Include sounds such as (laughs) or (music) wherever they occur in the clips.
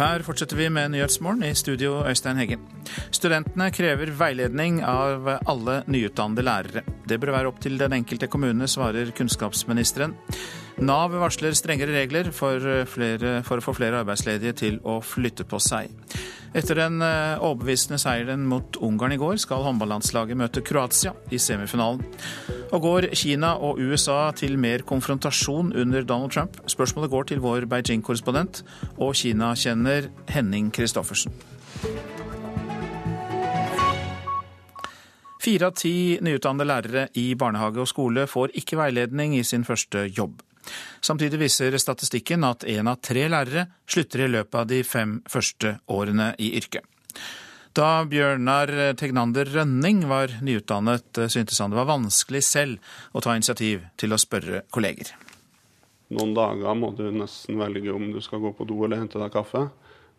Her fortsetter vi med Nyhetsmorgen i studio Øystein Heggen. Studentene krever veiledning av alle nyutdannede lærere. Det bør være opp til den enkelte kommune, svarer kunnskapsministeren. Nav varsler strengere regler for, flere, for å få flere arbeidsledige til å flytte på seg. Etter den eh, overbevisende seieren mot Ungarn i går, skal håndballandslaget møte Kroatia i semifinalen. Og går Kina og USA til mer konfrontasjon under Donald Trump? Spørsmålet går til vår Beijing-korrespondent og Kina-kjenner Henning Christoffersen. Fire av ti nyutdannede lærere i barnehage og skole får ikke veiledning i sin første jobb. Samtidig viser statistikken at én av tre lærere slutter i løpet av de fem første årene i yrket. Da Bjørnar Tegnander Rønning var nyutdannet, syntes han det var vanskelig selv å ta initiativ til å spørre kolleger. Noen dager må du nesten velge om du skal gå på do eller hente deg kaffe.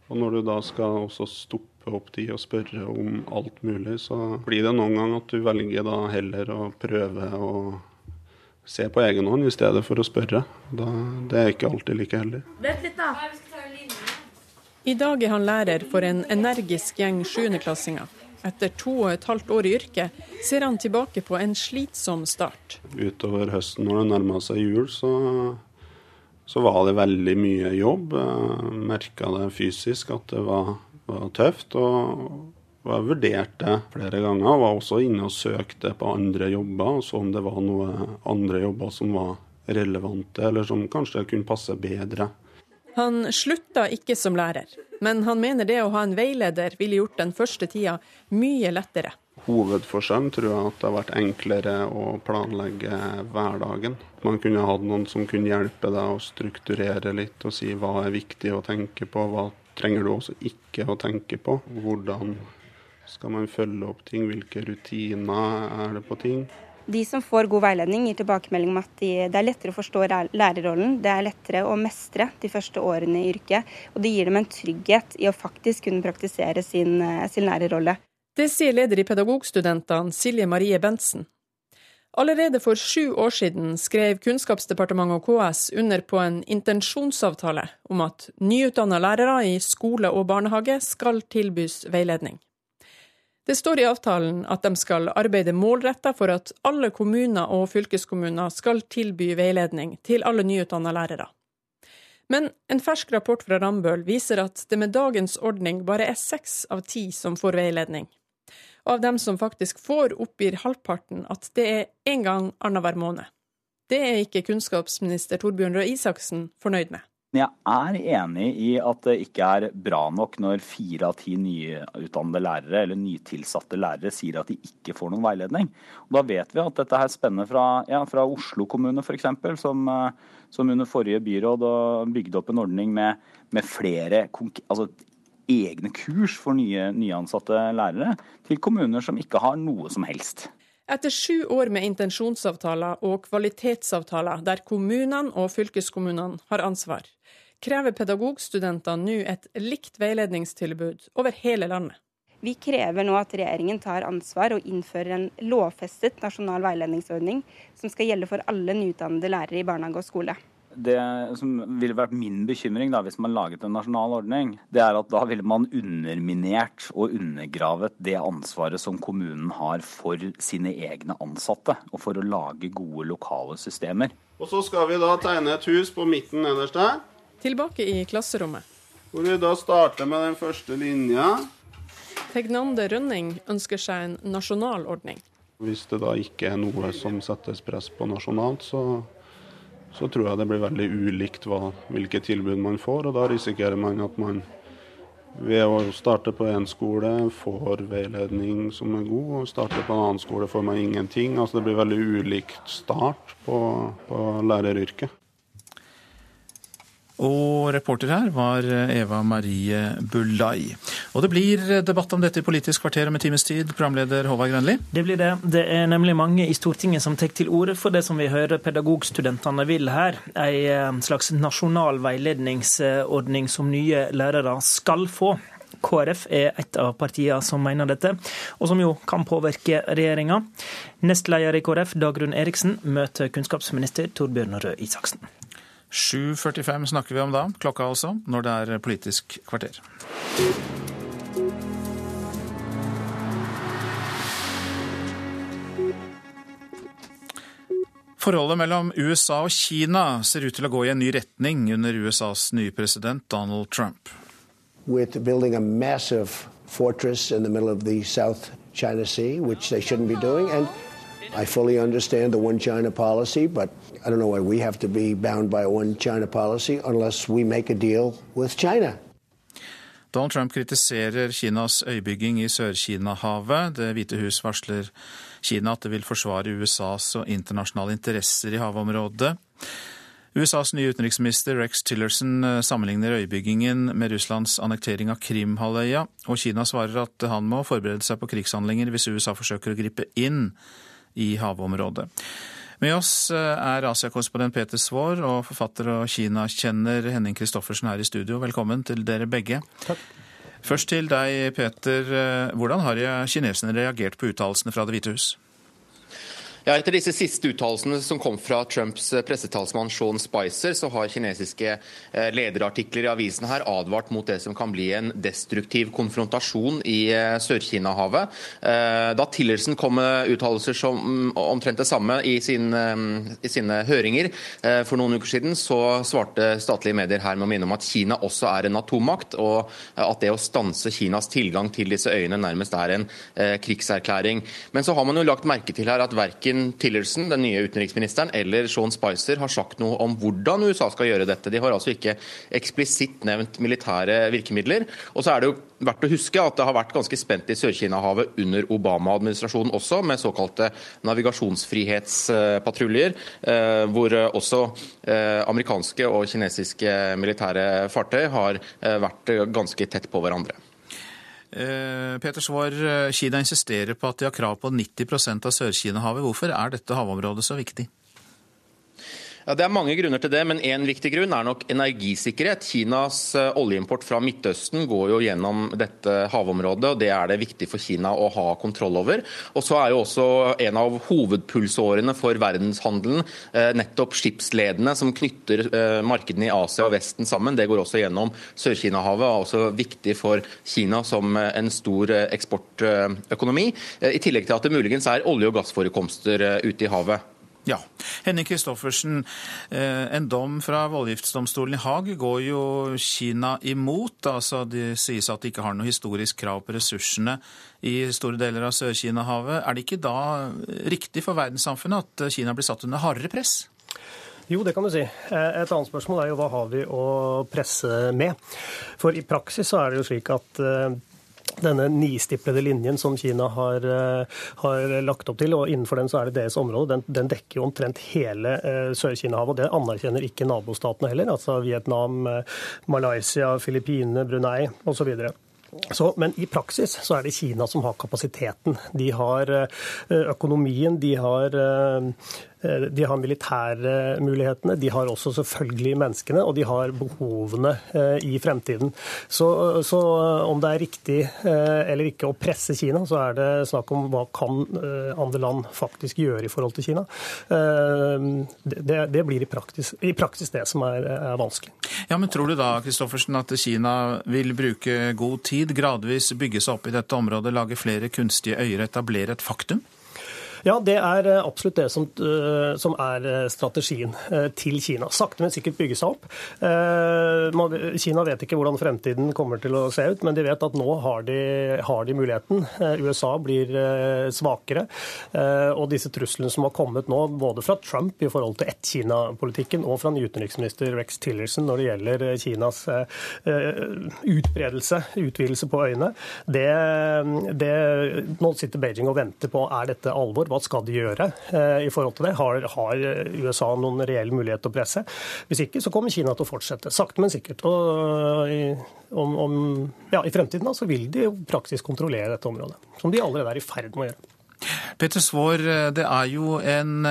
Og når du da skal også stoppe opp de og spørre om alt mulig, så blir det noen gang at du velger da heller å prøve å se på egen hånd i stedet for å spørre. Da, det er ikke alltid like heldig. Vent litt da. I dag er han lærer for en energisk gjeng sjuendeklassinger. Etter to og et halvt år i yrket ser han tilbake på en slitsom start. Utover høsten når det nærma seg jul, så, så, var det veldig mye jobb. Jeg merka det fysisk at det var, var tøft. og og jeg vurderte flere ganger, og var også inne og søkte på andre jobber, og så om det var noen andre jobber som var relevante, eller som kanskje kunne passe bedre. Han slutta ikke som lærer, men han mener det å ha en veileder ville gjort den første tida mye lettere. Hovedforskjellen tror jeg at det har vært enklere å planlegge hverdagen. Man kunne hatt noen som kunne hjelpe deg å strukturere litt og si hva er viktig å tenke på, hva trenger du også ikke å tenke på. Hvordan skal man følge opp ting? Hvilke rutiner er det på ting? De som får god veiledning, gir tilbakemelding om at de, det er lettere å forstå lærerrollen. Det er lettere å mestre de første årene i yrket. Og det gir dem en trygghet i å faktisk kunne praktisere sin, sin lærerrolle. Det sier leder i Pedagogstudentene, Silje Marie Bentsen. Allerede for sju år siden skrev Kunnskapsdepartementet og KS under på en intensjonsavtale om at nyutdanna lærere i skole og barnehage skal tilbys veiledning. Det står i avtalen at de skal arbeide målretta for at alle kommuner og fylkeskommuner skal tilby veiledning til alle nyutdanna lærere. Men en fersk rapport fra Rambøll viser at det med dagens ordning bare er seks av ti som får veiledning. Av dem som faktisk får, oppgir halvparten at det er én gang annenhver måned. Det er ikke kunnskapsminister Torbjørn Røe Isaksen fornøyd med. Jeg er enig i at det ikke er bra nok når fire av ti nyutdannede lærere eller nytilsatte lærere sier at de ikke får noen veiledning. Og da vet vi at dette her spenner fra, ja, fra Oslo kommune f.eks., som, eh, som under forrige byråd bygde opp en ordning med, med flere altså egne kurs for nye, nyansatte lærere, til kommuner som ikke har noe som helst. Etter sju år med intensjonsavtaler og kvalitetsavtaler der kommunene og fylkeskommunene har ansvar, krever pedagogstudentene nå et likt veiledningstilbud over hele landet. Vi krever nå at regjeringen tar ansvar og innfører en lovfestet nasjonal veiledningsordning som skal gjelde for alle nyutdannede lærere i barnehage og skole. Det som ville vært min bekymring da, hvis man laget en nasjonal ordning, det er at da ville man underminert og undergravet det ansvaret som kommunen har for sine egne ansatte, og for å lage gode lokale systemer. Og Så skal vi da tegne et hus på midten nederst der. Tilbake i klasserommet. Hvor vi da starter med den første linja. Tegnande Rønning ønsker seg en nasjonal ordning. Hvis det da ikke er noe som settes press på nasjonalt, så, så tror jeg det blir veldig ulikt hva, hvilke tilbud man får. Og da risikerer man at man ved å starte på én skole får veiledning som er god, og starte på en annen skole får man ingenting. Altså Det blir veldig ulikt start på, på læreryrket. Og reporter her var Eva Marie Bulai. Og det blir debatt om dette i Politisk kvarter om en times tid, programleder Håvard Grønli? Det blir det. Det er nemlig mange i Stortinget som tar til orde for det som vi hører pedagogstudentene vil her. En eh, slags nasjonal veiledningsordning som nye lærere skal få. KrF er et av partiene som mener dette, og som jo kan påvirke regjeringa. Nestleder i KrF, Dagrun Eriksen, møter kunnskapsminister Torbjørn Røe Isaksen. 7.45 snakker vi om da, klokka altså, når det er Politisk kvarter. Forholdet mellom USA og Kina ser ut til å gå i en ny retning under USAs nye president Donald Trump. Sea, doing. And I fully understand the one China policy, but I don't know why we have to be bound by a one China policy unless we make a deal with China. Donald Trump kritiserer Kinas øybygging i Sør-Kina-havet. Det hvite hus varsler Kina at det vil forsvare USAs og internasjonale interesser i havområdet. USAs nye utenriksminister Rex Tillerson eh, sammenligner øybyggingen med Russlands annektering av Krimhalvøya, og Kina svarer at han må forberede seg på krigshandlinger hvis USA forsøker å gripe inn i havområdet. Med oss eh, er Asia-korrespondent Peter Svaar og forfatter og Kina-kjenner Henning Christoffersen her i studio. Velkommen til dere begge. Takk. Først til deg, Peter. Eh, hvordan har kineserne reagert på uttalelsene fra Det hvite hus? Ja, etter disse siste uttalelsene som kom fra Trumps eh, pressetalsmann Sean Spicer, så har kinesiske eh, lederartikler i avisen her advart mot det som kan bli en destruktiv konfrontasjon i eh, Sør-Kina-havet. Da Tillerson kom med uttalelser som mm, omtrent det samme i, sin, i, sine høringer for noen uker siden, så svarte statlige medier her med å minne om at Kina også er en atommakt, og at det å stanse Kinas tilgang til disse øyene nærmest er en krigserklæring. Men så har man jo lagt merke til her at verken verken Tillerson, den nye utenriksministeren, eller Sean Spicer har sagt noe om hvordan USA skal gjøre dette. De har altså ikke eksplisitt nevnt militære virkemidler. Og så er det jo verdt å huske at det har vært ganske spent i Sør-Kina-havet under Obama-administrasjonen også, med såkalte navigasjonsfrihetspatruljer, eh, hvor også eh, amerikanske og kinesiske militære fartøy har eh, vært ganske tett på hverandre. Eh, Peter Svaar, eh, Kina insisterer på at de har krav på 90% av Sør-Kina-havet. Hvorfor er dette havområdet så viktig? Ja, Det er mange grunner til det, men én viktig grunn er nok energisikkerhet. Kinas eh, oljeimport fra Midtøsten går jo gjennom dette havområdet, og det er det viktig for Kina å ha kontroll over. Og så er jo også en av hovedpulsårene for verdenshandelen eh, nettopp skipsledene som knytter eh, markedene i Asia og Vesten sammen. Det går også gjennom Sør-Kina-havet, og er også viktig for Kina som en stor eksportøkonomi. I tillegg til at det muligens er olje- og gassforekomster ute i havet. Ja. Henning Christoffersen, eh, en dom fra voldgiftsdomstolen i Haag går jo Kina imot. altså Det sies at de ikke har noe historisk krav på ressursene i store deler av Sør-Kina-havet. Er det ikke da riktig for verdenssamfunnet at Kina blir satt under hardere press? Jo, det kan du si. Eh, et annet spørsmål er jo hva har vi å presse med? For i praksis så er det jo slik at eh, denne nistiplede linjen som Kina har, eh, har, lagt opp til, og innenfor den så er det deres område, den, den dekker jo omtrent hele uh, Sør-Kina-havet. og Det anerkjenner ikke nabostatene heller, altså Vietnam, uh, Malaysia, Filippinene, Brunei osv. Så, men i praksis så er det Kina som har kapasiteten. De har økonomien, de har Eh, de har militære mulighetene, de har også selvfølgelig menneskene, og de har behovene eh, i fremtiden. Så, så, om det er riktig eh, eller ikke å presse Kina, så er det snakk om hva kan andre land faktisk gjøre i forhold til Kina. Det, det blir i praksis, i praksis, det som er, er vanskelig. Ja, men Tror du da Kristoffersen, at Kina vil bruke god tid, gradvis bygge seg opp i dette området, lage flere kunstige øyer, etablere et faktum? Ja, det er eh, absolutt det som, eh, som, er eh, strategien til Kina. Sakte, men sikkert bygge seg opp. Kina vet ikke hvordan fremtiden kommer til å se ut, men de vet at nå har de, har de muligheten. USA blir svakere. Og disse truslene som har kommet nå, både fra Trump i forhold til ett-Kina-politikken og fra utenriksminister Rex Tillerson når det gjelder Kinas utbredelse, utvidelse på øyene, det, det, nå sitter Beijing og venter på er dette alvor. Hva skal de gjøre eh, i forhold til det? Har, har, USA noen reell mulighet til å presse? Hvis ikke, så kommer Kina til å fortsette. Sakte, men sikkert. Og i, om, om, ja, i fremtiden da, så vil de praktisk kontrollere dette området. Som de allerede er i ferd med å gjøre. Peter Svaar, det er jo en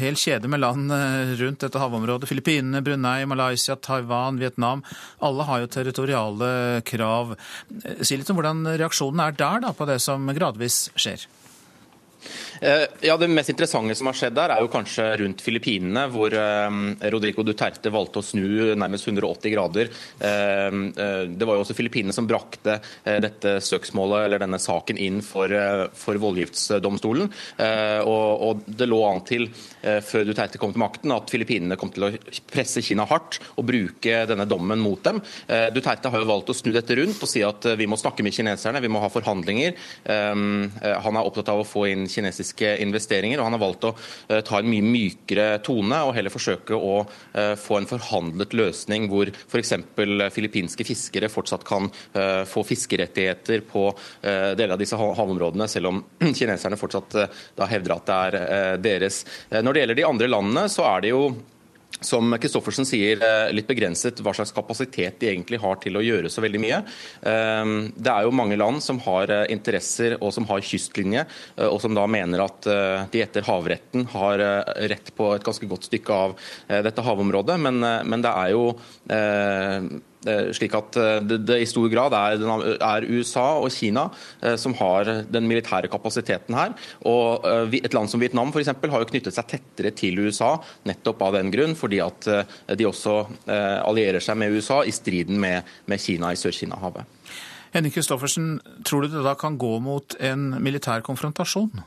hel kjede med land rundt dette havområdet. Filippinene, Brunei, Malaysia, Taiwan, Vietnam. Alle har jo territoriale krav. Si litt om hvordan reaksjonen er der da, på det som gradvis skjer? Eh, ja, Det mest interessante som har skjedd der, er jo kanskje rundt Filippinene, hvor eh, Rodrigo Duterte valgte å snu nærmest 180 grader. Eh, det var jo også Filippinene som brakte dette søksmålet, eller denne saken inn for, for voldgiftsdomstolen. Og, og, det lå an til, før Duterte kom til makten, at Filippinene kom til å presse Kina hardt og bruke denne dommen mot dem. Duterte har jo valgt å snu dette rundt og si at vi må snakke med kineserne, vi må ha forhandlinger. Han er opptatt av å få inn kinesiske investeringer, og han har valgt å eh, ta en mye mykere tone og heller forsøke å eh, få en forhandlet løsning hvor f.eks. filippinske fiskere fortsatt kan eh, få fiskerettigheter på deler av disse havområdene, selv om (clears throat) kineserne fortsatt hevder at det er deres. Når det gjelder de andre landene, så er det jo som Kristoffersen sier, eh, litt begrenset hva slags kapasitet de egentlig har til å gjøre så veldig mye. Ehm, det er jo mange land som har eh, interesser og som har kystlinje, eh, og som da mener at de etter havretten har rett på et ganske godt stykke av dette havområdet. Men, men det er jo Eh, slik at eh, det, det, i stor grad er, er, USA og Kina eh, som har den militære kapasiteten her. Og Et land som Vietnam for eksempel, har jo knyttet seg tettere til USA nettopp av den grunn, fordi at de også allierer seg med USA i striden med, med Kina i Sør-Kina-havet. Henning Kristoffersen, tror du det da kan gå mot en militær konfrontasjon?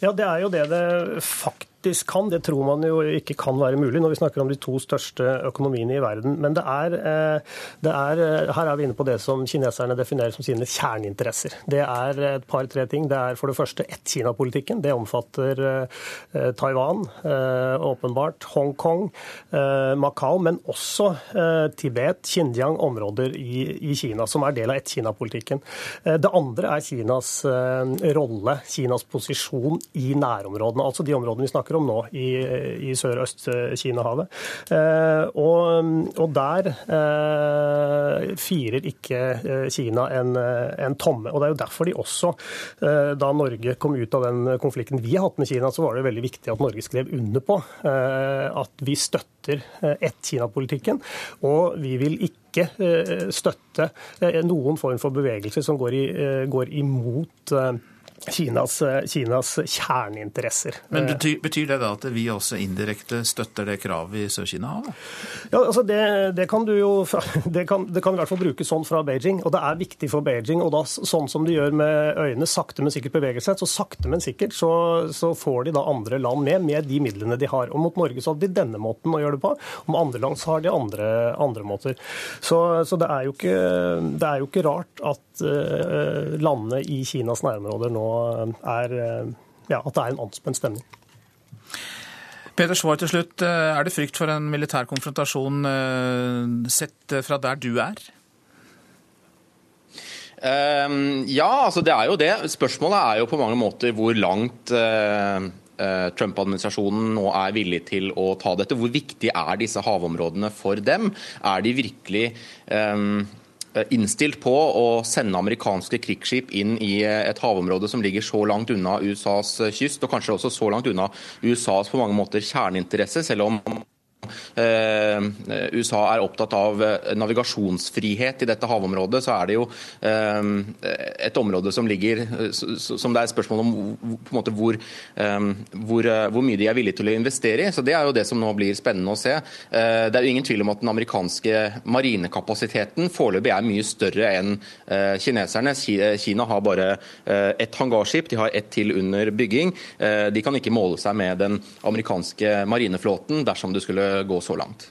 Ja, det er jo det det faktisk faktisk kan. Det tror man jo ikke kan være mulig når vi snakker om de to største økonomiene i verden. Men det er, eh, det er, eh, her er vi inne på det som kineserne definerer som sine kjerneinteresser. Det er et par-tre ting. Det er for det første ett-Kina-politikken. Det omfatter eh, Taiwan, åpenbart, Hongkong, Macau, men også Tibet, Xinjiang, områder i, Kina, som er del av ett-Kina-politikken. Det andre er Kinas rolle, Kinas posisjon i nærområdene. Altså de områdene vi snakker snakker om nå i, i Sør-Øst-Kina-havet. Eh, og, og, der eh, firer ikke eh, Kina en, en, tomme. Og Det er jo derfor de også, da Norge kom ut av den konflikten vi har hatt med Kina, så var det veldig viktig at Norge skrev under på at vi støtter ett-Kina-politikken. Og vi vil ikke støtte noen form for bevegelse som går, i, går imot Kinas, Kinas, kjerneinteresser. Men betyr, betyr, det da at vi også indirekte støtter det kravet i Sør-Kina har? Ja, altså det, det, kan du jo (laughs) det kan, det kan, i hvert fall brukes sånn fra Beijing. Og det er viktig for Beijing. Og da, sånn som de gjør med øynene, sakte, men sikkert beveger seg, så sakte, men sikkert så, så, får de da andre land med, med de midlene de har. Og mot Norge så hadde de denne måten å gjøre det på. Med andre land så har de andre, andre måter. Så, så det, er ikke, det er jo ikke rart at uh, landene i Kinas nærområder nå er eh, ja, at det er en anspent stemning. Peter Svar til slutt. Eh, er det frykt for en militær konfrontasjon eh, sett fra der du er? Um, ja, altså det er jo det. Spørsmålet er jo på mange måter hvor langt Trump-administrasjonen nå er villig til å ta dette. Hvor viktig er disse havområdene for dem? Er de virkelig um, Eh, innstilt på å sende amerikanske krigsskip inn i eh, et havområde som ligger så langt unna USAs eh, kyst, og kanskje også så langt unna USAs på mange måter kjerneinteresse, selv om Eh, USA er opptatt av eh, navigasjonsfrihet i dette havområdet, så er det jo eh, et område som ligger som det er spørsmål om måte hvor, hvor, hvor, mye de er villige til å investere i. Så Det er jo det som nå blir spennende å se. Det er jo ingen tvil om at den amerikanske marinekapasiteten foreløpig er mye større enn kineserne. Kina har bare ett hangarskip, de har ett til under bygging. De kan ikke måle seg med den amerikanske marineflåten dersom det skulle gå så langt.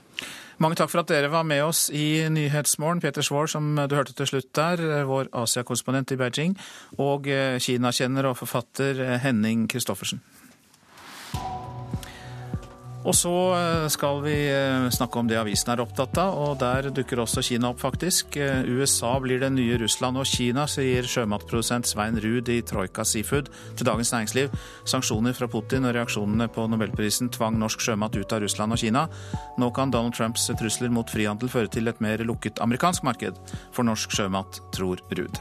Mange takk for at dere var med oss i Nyhetsmorgen. Peter Svaar, som du hørte til slutt der, vår Asia-korrespondent i Beijing, og Kina-kjenner og forfatter Henning Christoffersen. Og så eh, skal vi eh, snakke om det avisen er opptatt av, og der dukker også Kina opp, faktisk. Eh, USA blir det nye Russland og Kina, sier sjømatprodusent Svein Ruud i Troika Seafood til Dagens Næringsliv. Sanksjoner fra Putin og reaksjonene på nobelprisen tvang norsk sjømat ut av Russland og Kina. Nå kan Donald Trumps trusler mot frihandel føre til et mer lukket amerikansk marked for norsk sjømat, tror Ruud.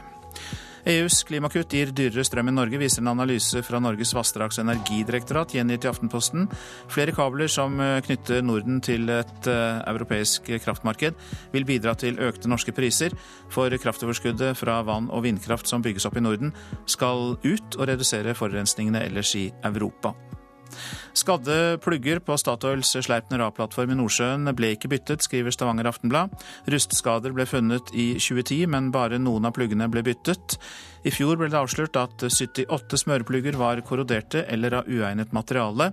EUs klimakutt gir dyrere strøm i Norge, viser en analyse fra Norges vassdrags- og energidirektorat gjengitt i Aftenposten. Flere kabler som eh, knytter Norden til et eh, europeisk kraftmarked, vil bidra til økte norske priser, for kraftoverskuddet fra vann- og vindkraft som bygges opp i Norden, skal ut og redusere forurensningene ellers i Europa. Skadde plugger på Statoils Sleipner A-plattform i Nordsjøen ble ikke byttet, skriver Stavanger Aftenblad. Rustskader ble funnet i 2010, men bare noen av pluggene ble byttet. I fjor ble det avslørt at 78 smøreplugger var korroderte eller av uegnet materiale,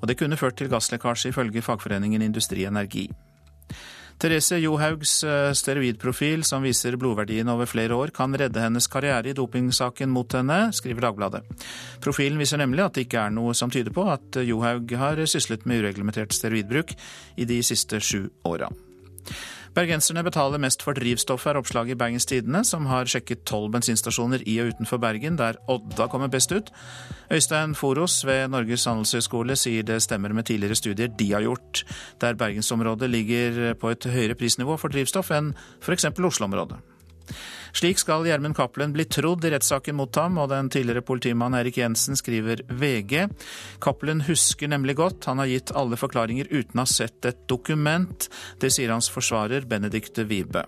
og det kunne ført til gasslekkasje, ifølge fagforeningen Industri Energi. Therese Johaugs eh, steroidprofil, som viser blodverdien over flere år, kan redde hennes karriere i dopingsaken mot henne, skriver Dagbladet. Profilen viser nemlig at det ikke er noe som tyder på at Johaug har syslet med ureglementert steroidbruk i de siste sju åra. Bergenserne betaler mest for drivstoffet, er oppslaget i Bergens Tidende, som har sjekket tolv bensinstasjoner i og utenfor Bergen, der Odda kommer best ut. Øystein Foros ved Norges handelshøyskole sier det stemmer med tidligere studier de har gjort, der bergensområdet ligger på et høyere prisnivå for drivstoff enn f.eks. Oslo-området. Slik skal Gjermund Cappelen bli trodd i rettssaken mot ham, og den tidligere politimannen Erik Jensen skriver VG. Cappelen husker nemlig godt, han har gitt alle forklaringer uten å ha sett et dokument. Det sier hans forsvarer Benedicte Wibe.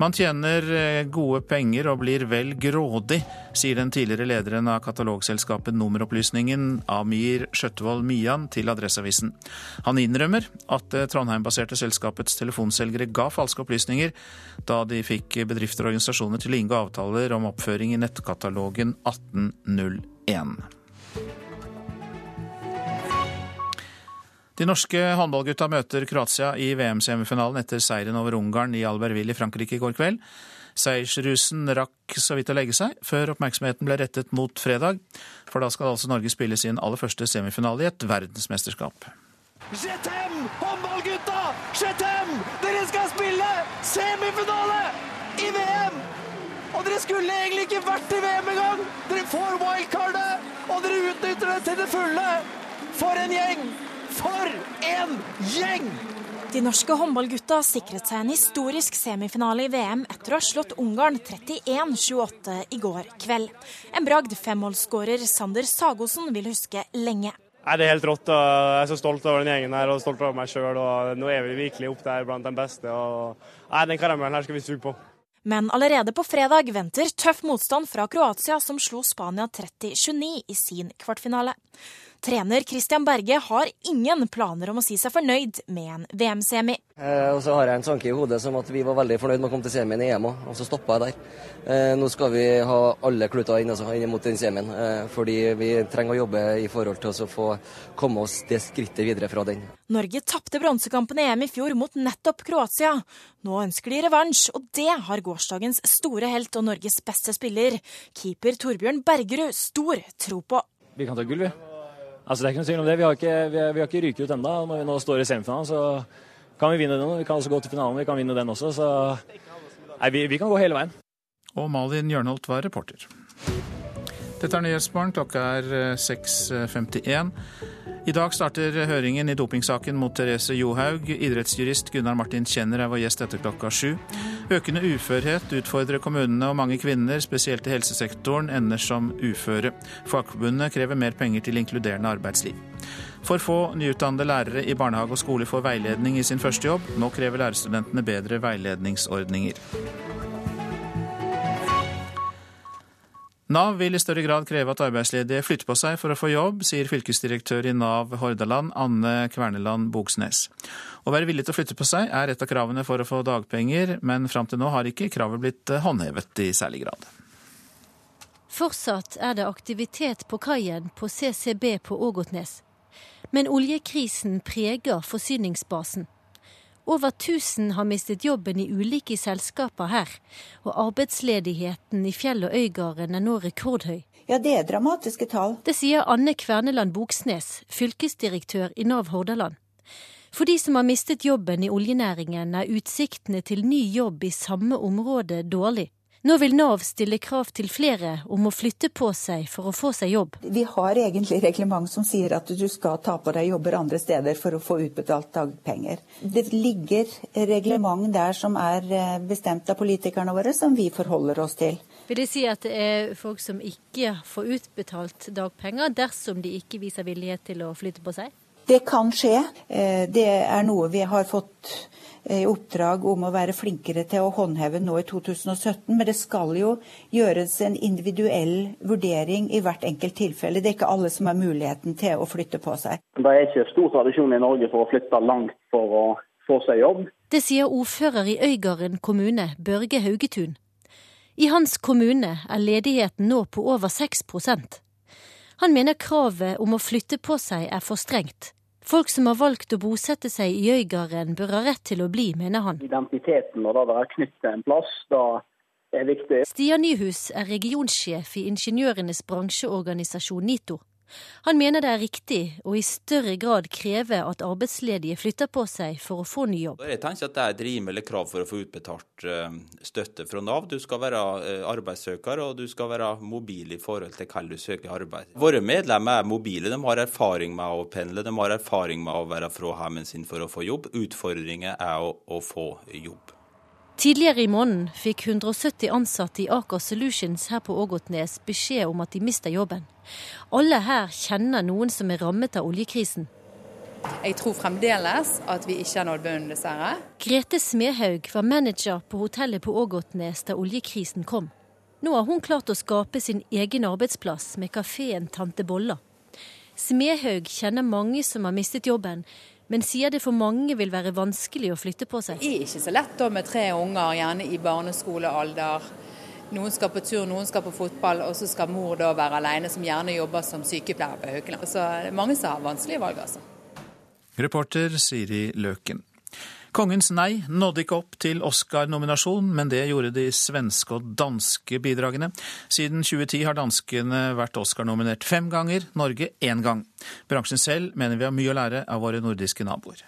Man tjener eh, gode penger og blir vel grådig, sier den tidligere lederen av katalogselskapet Nummeropplysningen, Amir Skjøtvold Mian, til Adresseavisen. Han innrømmer at det Trondheim-baserte selskapets telefonselgere ga falske opplysninger da de fikk bedrifter og organisasjoner til å inngå avtaler om oppføring i nettkatalogen 1801. De norske håndballgutta møter Kroatia i VM-semifinalen etter seieren over Ungarn i Albertville i Frankrike i går kveld. Seiersrusen rakk så vidt å legge seg, før oppmerksomheten ble rettet mot fredag. For da skal altså Norge spille sin aller første semifinale i et verdensmesterskap. Jetem! Håndballgutta! Jetem! Dere skal spille semifinale i VM! Og dere skulle egentlig ikke vært i VM engang! Dere får wildcardet, og dere utnytter det til det fulle! For en gjeng! For en gjeng! De norske håndballgutta sikret seg en historisk semifinale i VM etter å ha slått Ungarn 31-28 i går kveld. En bragd femmålsskårer Sander Sagosen vil huske lenge. Nei, det er helt rått. og Jeg er så stolt over den gjengen her og stolt over meg sjøl. Nå er vi virkelig opp der blant de beste. og nei, Den karamellen her skal vi suge på. Men allerede på fredag venter tøff motstand fra Kroatia, som slo Spania 30-29 i sin kvartfinale. Trener Christian Berge har ingen planer om å si seg fornøyd med en VM-semi. Eh, og så har jeg en tanke i hodet som at vi var veldig fornøyd med å komme til semien i EM òg, og så stoppa jeg der. Eh, nå skal vi ha alle kluter inn, altså, inn mot den semien, eh, fordi vi trenger å jobbe i forhold til å få komme oss det skrittet videre fra den. Norge tapte bronsekampen i EM i fjor mot nettopp Kroatia. Nå ønsker de revansj, og det har gårsdagens store helt og Norges beste spiller, keeper Torbjørn Bergerud, stor tro på. Vi kan ta gull, vi. Altså, det er ikke noe tvil om det. Vi har ikke, vi vi har ikke ryket ut ennå. Når vi nå står i semifinalen, så kan vi vinne den. Vi kan også gå til finalen, vi kan vinne den også. Så nei, vi, vi kan gå hele veien. Og Malin Jørnholt var reporter. Dette er Nyhetsmorgen. Klokka er 6.51. I dag starter høringen i dopingsaken mot Therese Johaug. Idrettsjurist Gunnar Martin Kjenner er vår gjest etter klokka sju. Økende uførhet utfordrer kommunene, og mange kvinner, spesielt i helsesektoren, ender som uføre. Fagforbundet krever mer penger til inkluderende arbeidsliv. For få nyutdannede lærere i barnehage og skole får veiledning i sin første jobb. Nå krever lærerstudentene bedre veiledningsordninger. Nav vil i større grad kreve at arbeidsledige flytter på seg for å få jobb, sier fylkesdirektør i Nav Hordaland, Anne Kverneland Bogsnes. Å være villig til å flytte på seg er et av kravene for å få dagpenger, men fram til nå har ikke kravet blitt håndhevet i særlig grad. Fortsatt er det aktivitet på kaien på CCB på Ågotnes. Men oljekrisen preger forsyningsbasen. Over 1000 har mistet jobben i ulike selskaper her, og arbeidsledigheten i fjell- og øygarden er nå rekordhøy. Ja, det er dramatiske tall. Det sier Anne Kverneland Boksnes, fylkesdirektør i Nav Hordaland. For de som har mistet jobben i oljenæringen, er utsiktene til ny jobb i samme område dårlig. Nå vil Nav stille krav til flere om å flytte på seg for å få seg jobb. Vi har egentlig reglement som sier at du skal ta på deg jobber andre steder for å få utbetalt dagpenger. Det ligger reglement der som er bestemt av politikerne våre, som vi forholder oss til. Vil det si at det er folk som ikke får utbetalt dagpenger dersom de ikke viser villighet til å flytte på seg? Det kan skje. Eh, det er noe vi har fått i eh, oppdrag om å være flinkere til å håndheve nå i 2017. Men det skal jo gjøres en individuell vurdering i hvert enkelt tilfelle. Det er ikke alle som har muligheten til å flytte på seg. Det er ikke stor tradisjon i Norge for å flytte langt for å få seg jobb. Det sier ordfører i Øygarden kommune, Børge Haugetun. I hans kommune er ledigheten nå på over 6 Han mener kravet om å flytte på seg er for strengt. Folk som har valgt å bosette seg i Øygarden, bør ha rett til å bli, mener han. Identiteten og det å være knyttet til en plass, da er viktig. Stian Nyhus er regionsjef i ingeniørenes bransjeorganisasjon NITO. Han mener det er riktig å i større grad kreve at arbeidsledige flytter på seg for å få ny jobb. Jeg tenker at Det er et rimelig krav for å få utbetalt eh, støtte fra Nav. Du skal være eh, arbeidssøker og du skal være mobil i forhold til hvor du søker arbeid. Våre medlemmer er mobile. De har erfaring med å pendle, de har erfaring med å være fra hjemmet sin for å få jobb. Utfordringen er å, å få jobb. Tidligere i måneden fikk 170 ansatte i Aker Solutions her på Ågotnes beskjed om at de mister jobben. Alle her kjenner noen som er rammet av oljekrisen. Jeg tror fremdeles at vi ikke har nådd bunnen, dessverre. Grete Smehaug var manager på hotellet på Ågotnes da oljekrisen kom. Nå har hun klart å skape sin egen arbeidsplass med kafeen Tante Bolla. Smehaug kjenner mange som har mistet jobben, men sier det for mange vil være vanskelig å flytte på seg. Det er ikke så lett da med tre unger, gjerne i barneskolealder. Noen skal på tur, noen skal på fotball, og så skal mor da være alene, som gjerne jobber som sykepleier på Haukeland. Så det er mange som har vanskelige valg, altså. Reporter Siri Løken. Kongens nei nådde ikke opp til Oscar-nominasjon, men det gjorde de svenske og danske bidragene. Siden 2010 har danskene vært Oscar-nominert fem ganger, Norge én gang. Bransjen selv mener vi har mye å lære av våre nordiske naboer.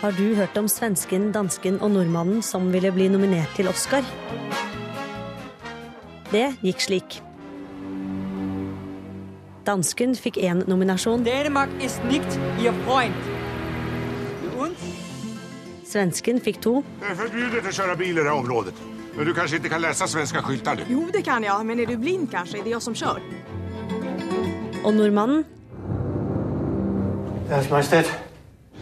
Har du hørt om svensken, dansken og nordmannen som ville bli nominert til Oscar? Det gikk slik. Dansken fikk én nominasjon. Svensken fikk to. Det er forbudt å kjøre bil i det området. Men du kanskje ikke kan lese svenske skilter? Jo, det kan jeg, men er du blind, kanskje? Det Er jeg som kjører? Og nordmannen? Deres Majestet.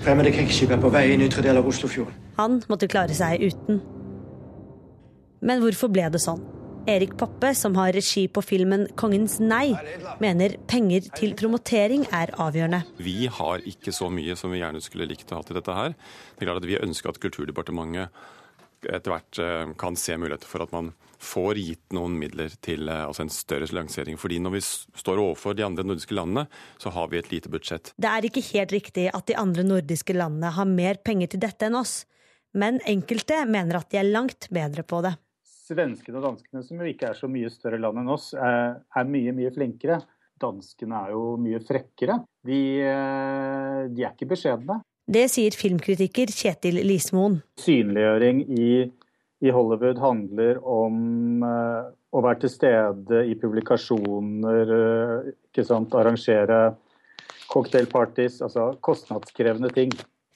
Fremmede krigsskip er på vei inn i ytre del av Oslofjorden. Han måtte klare seg uten. Men hvorfor ble det sånn? Erik Poppe, som har regi på filmen 'Kongens nei', mener penger til promotering er avgjørende. Vi har ikke så mye som vi gjerne skulle likt å ha til dette her. Det er klart at Vi ønsker at Kulturdepartementet etter hvert eh, kan se muligheter for at man får gitt noen midler til eh, altså en større lansering. Fordi når vi står overfor de andre nordiske landene, så har vi et lite budsjett. Det er ikke helt riktig at de andre nordiske landene har mer penger til dette enn oss. Men enkelte mener at de er langt bedre på det svenskene og danskene, som jo ikke er så mye større land enn oss, er mye, mye flinkere. Danskene er jo mye frekkere. De, eh, de er ikke beskjedne. Det sier filmkritiker Kjetil Lismoen. Synliggjøring i, i Hollywood handler om uh, å være til stede i publikasjoner, uh, sant, arrangere cocktailparties, altså kostnadskrevende ting.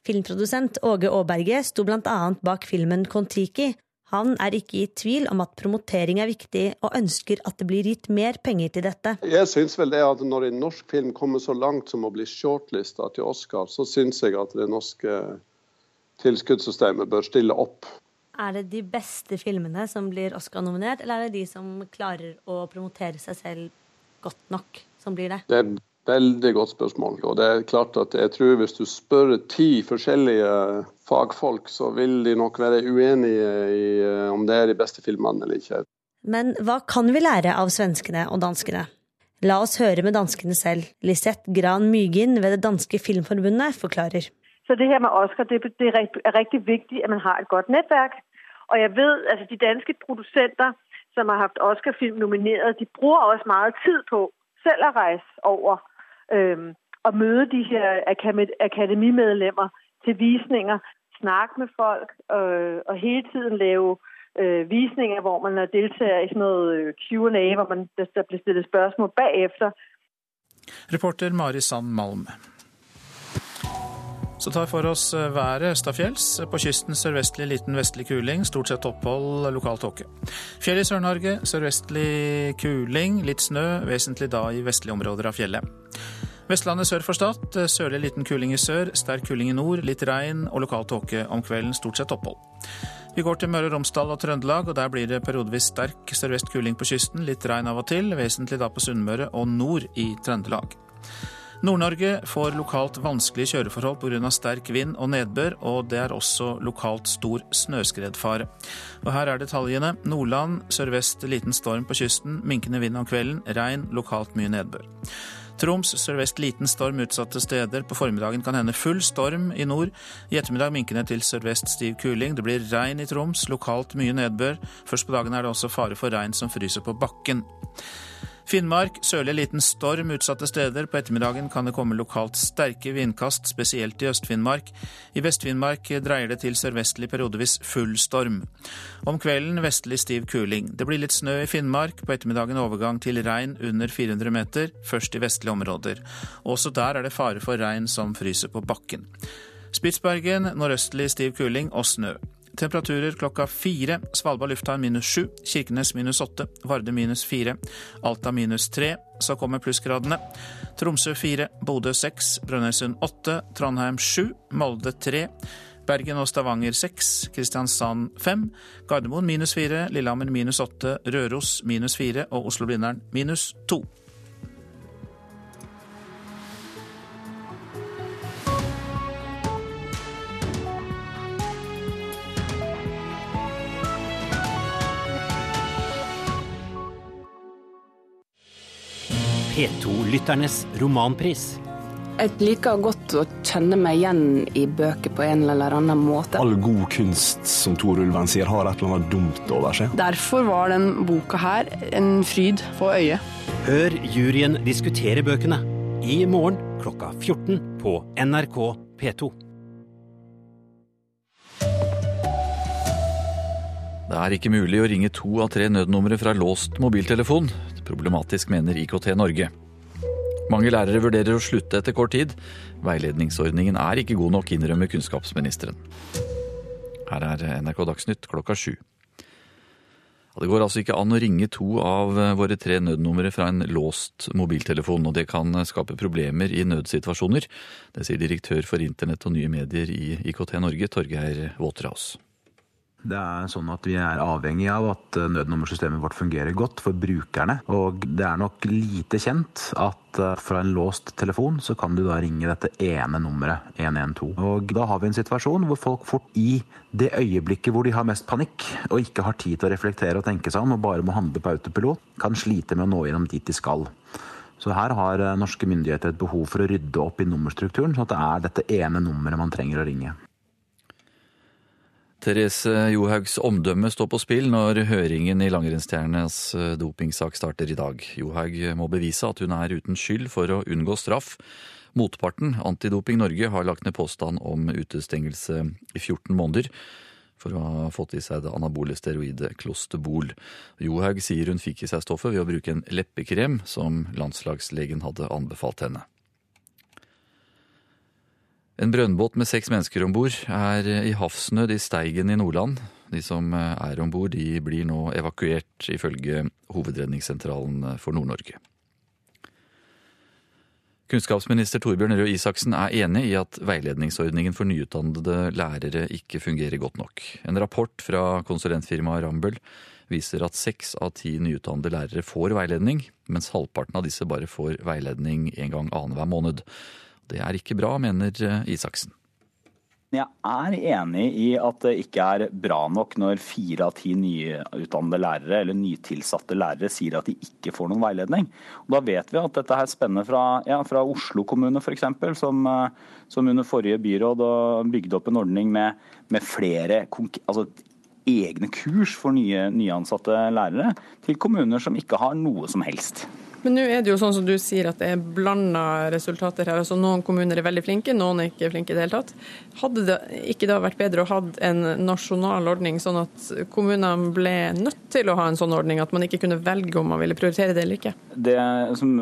Filmprodusent Åge Aaberge sto bl.a. bak filmen Kon-Tiki, han er ikke i tvil om at promotering er viktig, og ønsker at det blir gitt mer penger til dette. Jeg synes vel det at Når en norsk film kommer så langt som å bli shortlista til Oscar, så syns jeg at det norske tilskuddssystemet bør stille opp. Er det de beste filmene som blir Oscar-nominert, eller er det de som klarer å promotere seg selv godt nok, som blir det? Det er Veldig godt spørsmål. og det er klart at jeg tror Hvis du spør ti forskjellige fagfolk, så vil de nok være uenige i eh, om det er de beste filmene eller ikke. Men hva kan vi lære av svenskene og danskene? La oss høre med danskene selv. Lisette Gran Mygin ved det danske filmforbundet forklarer. Så det her med Oscar, det, det er riktig viktig at man har et godt nettverk. Og jeg vet altså de danske produsenter som har hatt Oscar-film nominert, de bruker også mye tid på selv å reise over øh, at møde de her akademimedlemmer til visninger, snakke med folk øh, og hele tiden lave øh, visninger, hvor man deltager i sådan noget øh, Q&A, hvor man, der bliver stillet spørsmål bagefter. Reporter Mari Sand Malm. Så tar for oss eh, været østafjells. På kysten sørvestlig liten vestlig kuling, stort sett opphold, lokal tåke. Fjell i Sør-Norge sørvestlig kuling, litt snø, vesentlig da i vestlige områder av fjellet. Vestlandet sør for Stad. Sørlig liten kuling i sør, sterk kuling i nord, litt regn og lokal tåke om kvelden, stort sett opphold. Vi går til Møre og Romsdal og Trøndelag, og der blir det periodevis sterk sørvest kuling på kysten, litt regn av og til, vesentlig da på Sunnmøre og nord i Trøndelag. Nord-Norge får lokalt vanskelige kjøreforhold pga. sterk vind og nedbør, og det er også lokalt stor snøskredfare. Og her er detaljene. Nordland sørvest liten storm på kysten, minkende vind om kvelden, regn, lokalt mye nedbør. Troms sørvest liten storm utsatte steder. På formiddagen kan hende full storm i nord. I ettermiddag minkende til sørvest stiv kuling. Det blir regn i Troms, lokalt mye nedbør. Først på dagen er det også fare for regn som fryser på bakken. Finnmark sørlig liten storm utsatte steder. På ettermiddagen kan det komme lokalt sterke vindkast, spesielt i Øst-Finnmark. I Vest-Finnmark dreier det til sørvestlig periodevis full storm. Om kvelden vestlig stiv kuling. Det blir litt snø i Finnmark. På ettermiddagen overgang til regn under 400 meter, først i vestlige områder. Også der er det fare for regn som fryser på bakken. Spitsbergen nordøstlig stiv kuling og snø. Temperaturer klokka fire. Svalbard lufthavn minus sju. Kirkenes minus åtte. Varde minus fire. Alta minus tre. Så kommer plussgradene. Tromsø fire. Bodø seks. Brønnøysund åtte. Trondheim sju. Molde tre. Bergen og Stavanger seks. Kristiansand fem. Gardermoen minus fire. Lillehammer minus åtte. Røros minus fire. Og Oslo-Blindern minus to. P2-lytternes romanpris. Jeg liker godt å kjenne meg igjen i bøker på en eller annen måte. All god kunst, som Tor Ulven sier, har et eller annet dumt over seg. Derfor var den boka her en fryd for øyet. Hør juryen diskutere bøkene i morgen klokka 14 på NRK P2. Det er ikke mulig å ringe to av tre nødnumre fra låst mobiltelefon. Problematisk, mener IKT Norge. Mange lærere vurderer å slutte etter kort tid. Veiledningsordningen er ikke god nok, innrømmer kunnskapsministeren. Her er NRK Dagsnytt klokka sju. Det går altså ikke an å ringe to av våre tre nødnumre fra en låst mobiltelefon, og det kan skape problemer i nødsituasjoner. Det sier direktør for internett og nye medier i IKT Norge, Torgeir Waterhouse. Det er sånn at Vi er avhengig av at nødnummersystemet vårt fungerer godt for brukerne. Og Det er nok lite kjent at fra en låst telefon så kan du da ringe dette ene nummeret, 112. Og Da har vi en situasjon hvor folk fort i det øyeblikket hvor de har mest panikk, og ikke har tid til å reflektere og tenke seg om, og bare må handle på autopilot, kan slite med å nå gjennom dit de skal. Så her har norske myndigheter et behov for å rydde opp i nummerstrukturen, sånn at det er dette ene nummeret man trenger å ringe. Therese Johaugs omdømme står på spill når høringen i langrennsstjernenes dopingsak starter i dag. Johaug må bevise at hun er uten skyld for å unngå straff. Motparten, Antidoping Norge, har lagt ned påstand om utestengelse i 14 måneder for å ha fått i seg det anabole steroidet Clostebol. Johaug sier hun fikk i seg stoffet ved å bruke en leppekrem som landslagslegen hadde anbefalt henne. En brønnbåt med seks mennesker om bord er i havsnød i Steigen i Nordland. De som er om bord, blir nå evakuert, ifølge Hovedredningssentralen for Nord-Norge. Kunnskapsminister Torbjørn Røe Isaksen er enig i at veiledningsordningen for nyutdannede lærere ikke fungerer godt nok. En rapport fra konsulentfirmaet Rambøll viser at seks av ti nyutdannede lærere får veiledning, mens halvparten av disse bare får veiledning en gang annenhver måned. Det er ikke bra, mener Isaksen. Jeg er enig i at det ikke er bra nok når fire av ti nyutdannede lærere eller nytilsatte lærere sier at de ikke får noen veiledning. Og da vet vi at dette her spenner fra, ja, fra Oslo kommune f.eks., som, som under forrige byråd bygde opp en ordning med, med flere altså, egne kurs for nye, nyansatte lærere, til kommuner som ikke har noe som helst. Men nå er det jo sånn som du sier at det er blanda resultater her. altså Noen kommuner er veldig flinke, noen er ikke flinke i det hele tatt. Hadde det ikke da vært bedre å ha en nasjonal ordning, sånn at kommunene ble nødt til å ha en sånn ordning? At man ikke kunne velge om man ville prioritere det eller ikke? Det som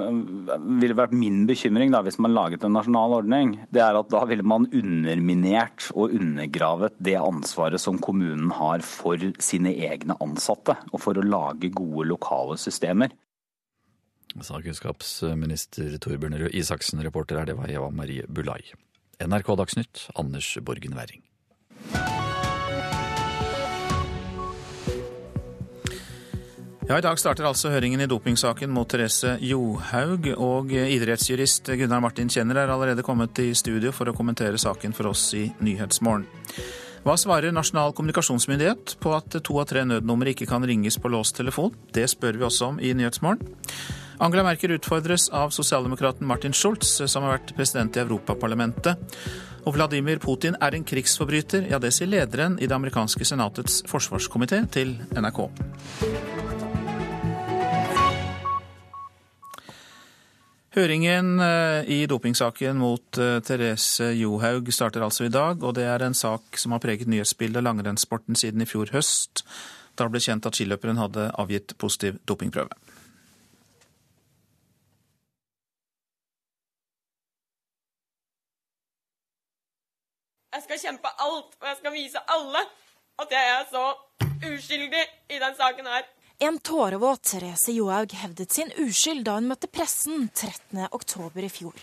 ville vært min bekymring da, hvis man laget en nasjonal ordning, det er at da ville man underminert og undergravet det ansvaret som kommunen har for sine egne ansatte, og for å lage gode lokale systemer sa kunnskapsminister Torbjørn Røe Isaksen. Reporter er det var Eva Marie Bulai. NRK Dagsnytt, Anders Borgen Werring. Ja, I dag starter altså høringen i dopingsaken mot Therese Johaug. Og idrettsjurist Gunnar Martin Kjenner er allerede kommet i studio for å kommentere saken for oss i Nyhetsmorgen. Hva svarer Nasjonal kommunikasjonsmyndighet på at to av tre nødnumre ikke kan ringes på låst telefon? Det spør vi også om i Nyhetsmorgen. Angela Merkel utfordres av sosialdemokraten Martin Schulz, som har vært president i Europaparlamentet. Og Vladimir Putin er en krigsforbryter, ja det sier lederen i det amerikanske senatets forsvarskomité til NRK. Høringen eh, i dopingsaken mot eh, Therese Johaug starter altså i dag, og det er en sak som har preget nyhetsbildet langrennssporten siden i fjor høst. Da ble kjent at skiløperen hadde avgitt positiv dopingprøve. Jeg skal kjempe alt, og jeg skal vise alle at jeg er så uskyldig i den saken her. En tårevåt Therese Johaug hevdet sin uskyld da hun møtte pressen 13.10 i fjor.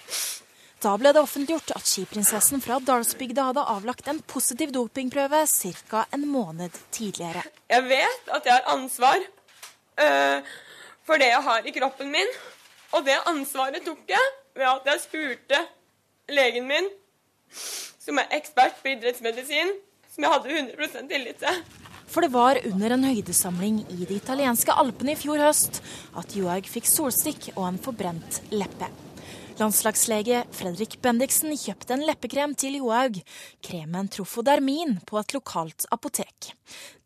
Da ble det offentliggjort at skiprinsessen fra Dalsbygda hadde avlagt en positiv dopingprøve ca. en måned tidligere. Jeg vet at jeg har ansvar øh, for det jeg har i kroppen min. Og det ansvaret tok jeg ved at jeg spurte legen min som er ekspert på idrettsmedisin, som jeg hadde 100% tillit til. For det var under en høydesamling i de italienske alpene i fjor høst at Johaug fikk solstikk og en forbrent leppe. Landslagslege Fredrik Bendiksen kjøpte en leppekrem til Johaug, kremen Trofodermin, på et lokalt apotek.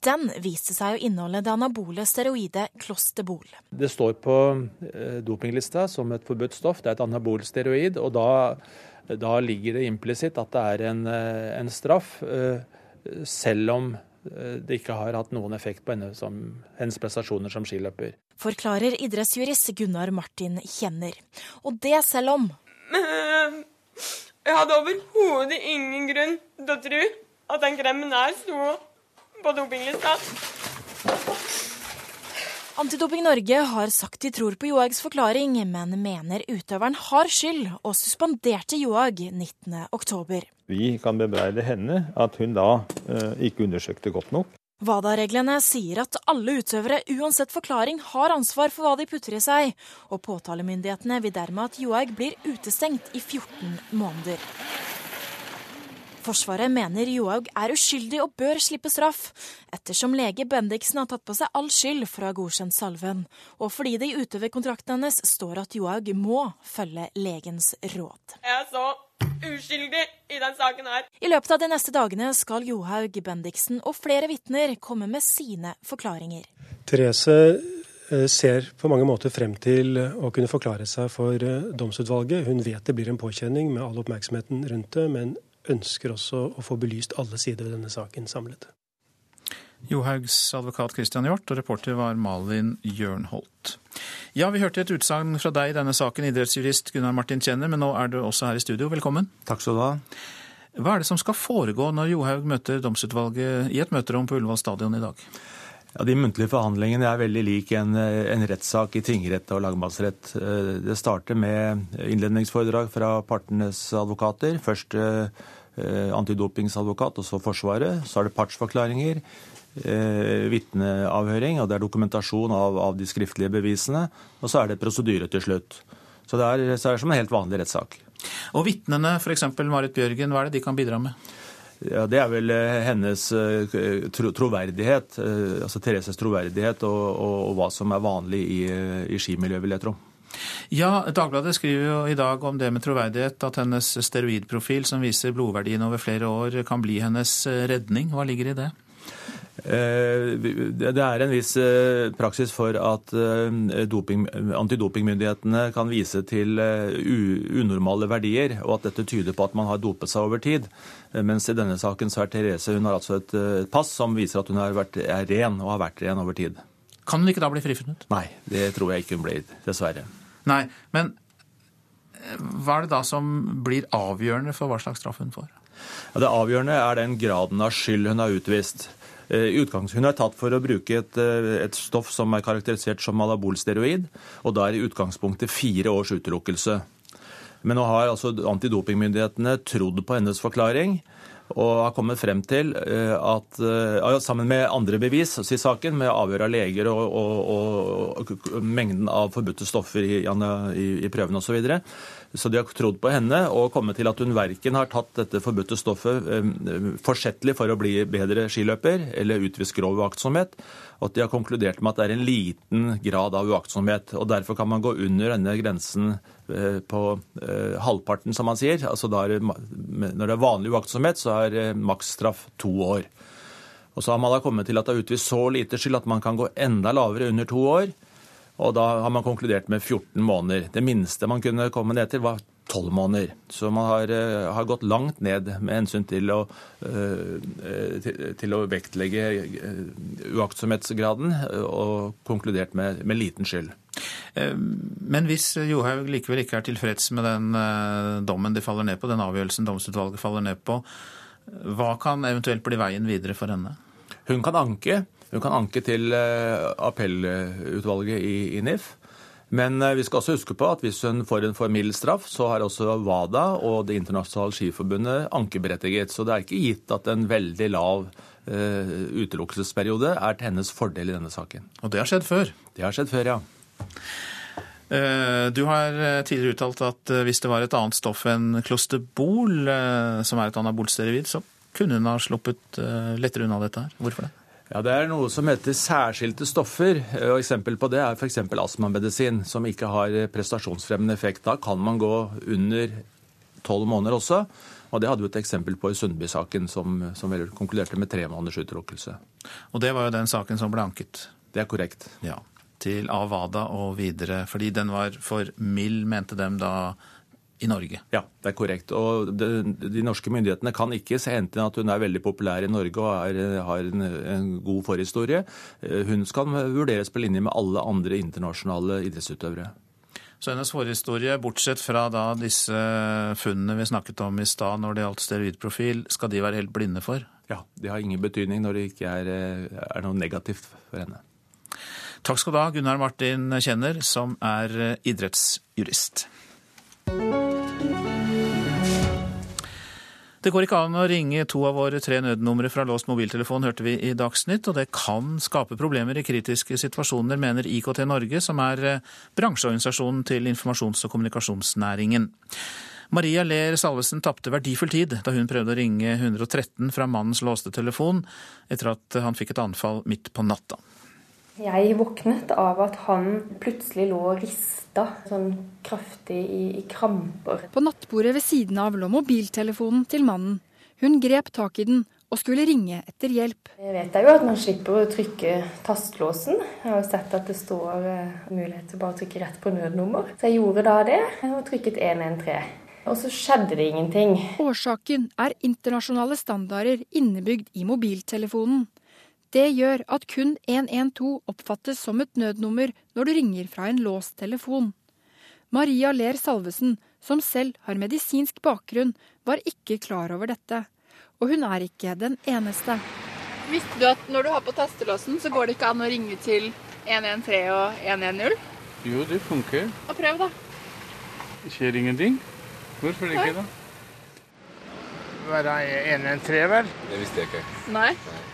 Den viste seg å inneholde det anabole steroidet Klosterbol. Det står på eh, dopinglista som et forbudt stoff. Det er et anabolsteroid, og da da ligger det implisitt at det er en, eh, en, straff, eh, selv om det ikke har hatt noen effekt på henne som, hennes prestasjoner som skiløper. Forklarer idrettsjurist Gunnar Martin Kjenner. Og det selv om Jeg hadde overhodet ingen grunn til å tro at den kremen der sto på dopinglista. Antidoping Norge har sagt de tror på Johags forklaring, men mener utøveren har skyld, og suspenderte Johaug 19.10. Vi kan bebreide henne at hun da eh, ikke undersøkte godt nok. WADA-reglene sier at alle utøvere uansett forklaring har ansvar for hva de putter i seg, og påtalemyndighetene vil dermed at Johaug blir utestengt i 14 måneder. Forsvaret mener Johaug er uskyldig og bør slippe straff, ettersom lege Bendiksen har tatt på seg all skyld for å ha godkjent salven, og fordi det i utøverkontrakten hennes står at Johaug må følge legens råd. Jeg er så uskyldig i den saken her. I løpet av de neste dagene skal Johaug, Bendiksen og flere vitner komme med sine forklaringer. Therese eh, ser på mange måter frem til å kunne forklare seg for eh, domsutvalget. Hun vet det blir en påkjenning med all oppmerksomheten rundt det, men ønsker også å få belyst alle sider ved denne saken samlet. Johaugs advokat Christian Hjort, og reporter var Malin Jørnholt. Ja, vi hørte et utsagn fra deg i denne saken, idrettsjurist Gunnar Martin Kjenner, men nå er du også her i studio. Velkommen. Takk skal du ha. Hva er det som skal foregå når Johaug møter domsutvalget i et møterom på Ullevål stadion i dag? Ja, De muntlige forhandlingene er veldig lik en, en rettssak i tingrett og lagmannsrett. Eh, det starter med innledningsforedrag fra partenes advokater. Først eh, antidopingsadvokat, og så Forsvaret. Så er det partsforklaringer, eh, vitneavhøring, og det er dokumentasjon av, av, de skriftlige bevisene. Og så er det prosedyre til slutt. Så det er, så er det som en helt vanlig rettssak. Og vitnene, f.eks. Marit Bjørgen, hva er det de kan bidra med? Ja, Det er vel eh, hennes tro, troverdighet, eh, altså Thereses troverdighet og, og, og hva som er vanlig i, i skimiljøet, vil jeg tro. Ja, Dagbladet skriver jo i dag om det med troverdighet, at hennes steroidprofil som viser blodverdien over flere år, kan bli hennes redning. Hva ligger i det? Eh, Det er en viss eh, praksis for at eh, doping, antidopingmyndighetene kan vise til eh, unormale verdier, og at dette tyder på at man har dopet seg over tid. Eh, Mens i denne saken så er Therese hun har altså et eh, pass som viser at hun har vært, er ren og har vært ren over tid. Kan hun ikke da bli frifunnet? Nei, det tror jeg ikke hun blir, dessverre. Nei, men eh, hva er det da som blir avgjørende for hva slags straff hun får? Ja, det avgjørende er den graden av skyld hun har utvist. Eh, i Hun er tatt for å bruke et, eh, et stoff som er karakterisert som malabolsteroid, og da er i utgangspunktet fire års utelukkelse. Men nå har altså antidopingmyndighetene trodd på hennes forklaring og har kommet frem til eh, at eh, sammen med andre bevis i saken, med avhør av leger og, og, og, mengden av forbudte stoffer i, i, i prøvene osv., så, videre, så de har trodd på henne og kommet til at hun verken har tatt dette forbudte stoffet eh, forsettlig for å bli bedre skiløper eller utvist grov uaktsomhet, og at de har konkludert med at det er en liten grad av uaktsomhet. og Derfor kan man gå under denne grensen på halvparten, som man sier. Altså da er det, når det er vanlig uaktsomhet, så er eh, maksstraff to år. Og så har man da kommet til at det er utvist så lite skyld at man kan gå enda lavere under to år. Og da har man konkludert med 14 måneder. Det minste man kunne komme ned til, var 12 måneder. Så man har, eh, har gått langt ned med hensyn til å, eh, til, til å vektlegge eh, uaktsomhetsgraden, og konkludert med, med liten skyld. Men hvis Johaug likevel ikke er tilfreds med den dommen de faller ned på, den avgjørelsen domsutvalget faller ned på, hva kan eventuelt bli veien videre for henne? Hun kan anke. Hun kan anke til appellutvalget i, i NIF. Men eh, vi skal også huske på at hvis hun får en for mild straff, så har også WADA og Det internasjonale skiforbundet ankeberettiget. Så det er ikke gitt at en veldig lav eh, utelukkelsesperiode er til hennes fordel i denne saken. Og det har skjedd før? Det har skjedd før, ja. Eh, Du har eh, tidligere uttalt at hvis det var et annet stoff enn klosterbol, som er et anabolsteroid, så kunne hun ha sluppet lettere unna dette her. Hvorfor det? Ja, Det er noe som heter særskilte stoffer. Eh, og Eksempel på det er f.eks. astmamedisin, som ikke har eh, prestasjonsfremmende effekt. Da kan man gå under tolv måneder også. Og Det hadde vi et eksempel på i Sundby-saken, som, som vel konkluderte med tre måneders utelukkelse. Og det var jo den saken som ble anket. Det er korrekt. Ja, Til Avada og videre, fordi den var for mild, mente dem da i Norge. Ja, det er korrekt. Og de, de norske myndighetene kan ikke se hen til at hun er veldig populær i Norge og er, har en, en god forhistorie. Eh, Hun skal vurderes på linje med alle andre internasjonale idrettsutøvere. Så hennes forhistorie, bortsett fra da disse funnene vi snakket om i stad når det gjaldt steroidprofil, skal de være helt blinde for? Ja, det har ingen betydning når det ikke er, er noe negativt for henne. Takk skal du ha, Gunnar Martin Kjenner, som er idrettsjurist. Det går ikke an å ringe to av våre tre nødnumre fra låst mobiltelefon, hørte vi i Dagsnytt, og det kan skape problemer i kritiske situasjoner, mener IKT Norge, som er eh, bransjeorganisasjonen til informasjons- og kommunikasjonsnæringen. Maria Ler Salvesen tapte verdifull tid da hun prøvde å ringe 113 fra mannens låste telefon, etter at han fikk et anfall midt på natta. Jeg våknet av at han plutselig lå og rista sånn kraftig i, i kramper. På nattbordet ved siden av lå mobiltelefonen til mannen. Hun grep tak i den og skulle ringe etter hjelp. Jeg vet jo at man slipper å trykke tastlåsen. Jeg har jo sett at det står eh, mulighet til bare å trykke rett på nødnummer. Så jeg gjorde da det, og trykket 113. Og så skjedde det ingenting. Årsaken er internasjonale standarder innebygd i mobiltelefonen. Det gjør at kun 112 oppfattes som et nødnummer når du ringer fra en låst telefon. Maria Ler Salvesen, som selv har medisinsk bakgrunn, var ikke klar over dette. Og hun er ikke den eneste. Visste du at når du har på tastelåsen, så går det ikke an å ringe til 113 og 110? Jo, det funker. Og prøv, da. Det skjer ingenting. Hvorfor ikke, da? Være 113, vel? Det visste jeg ikke. Nei. Nei.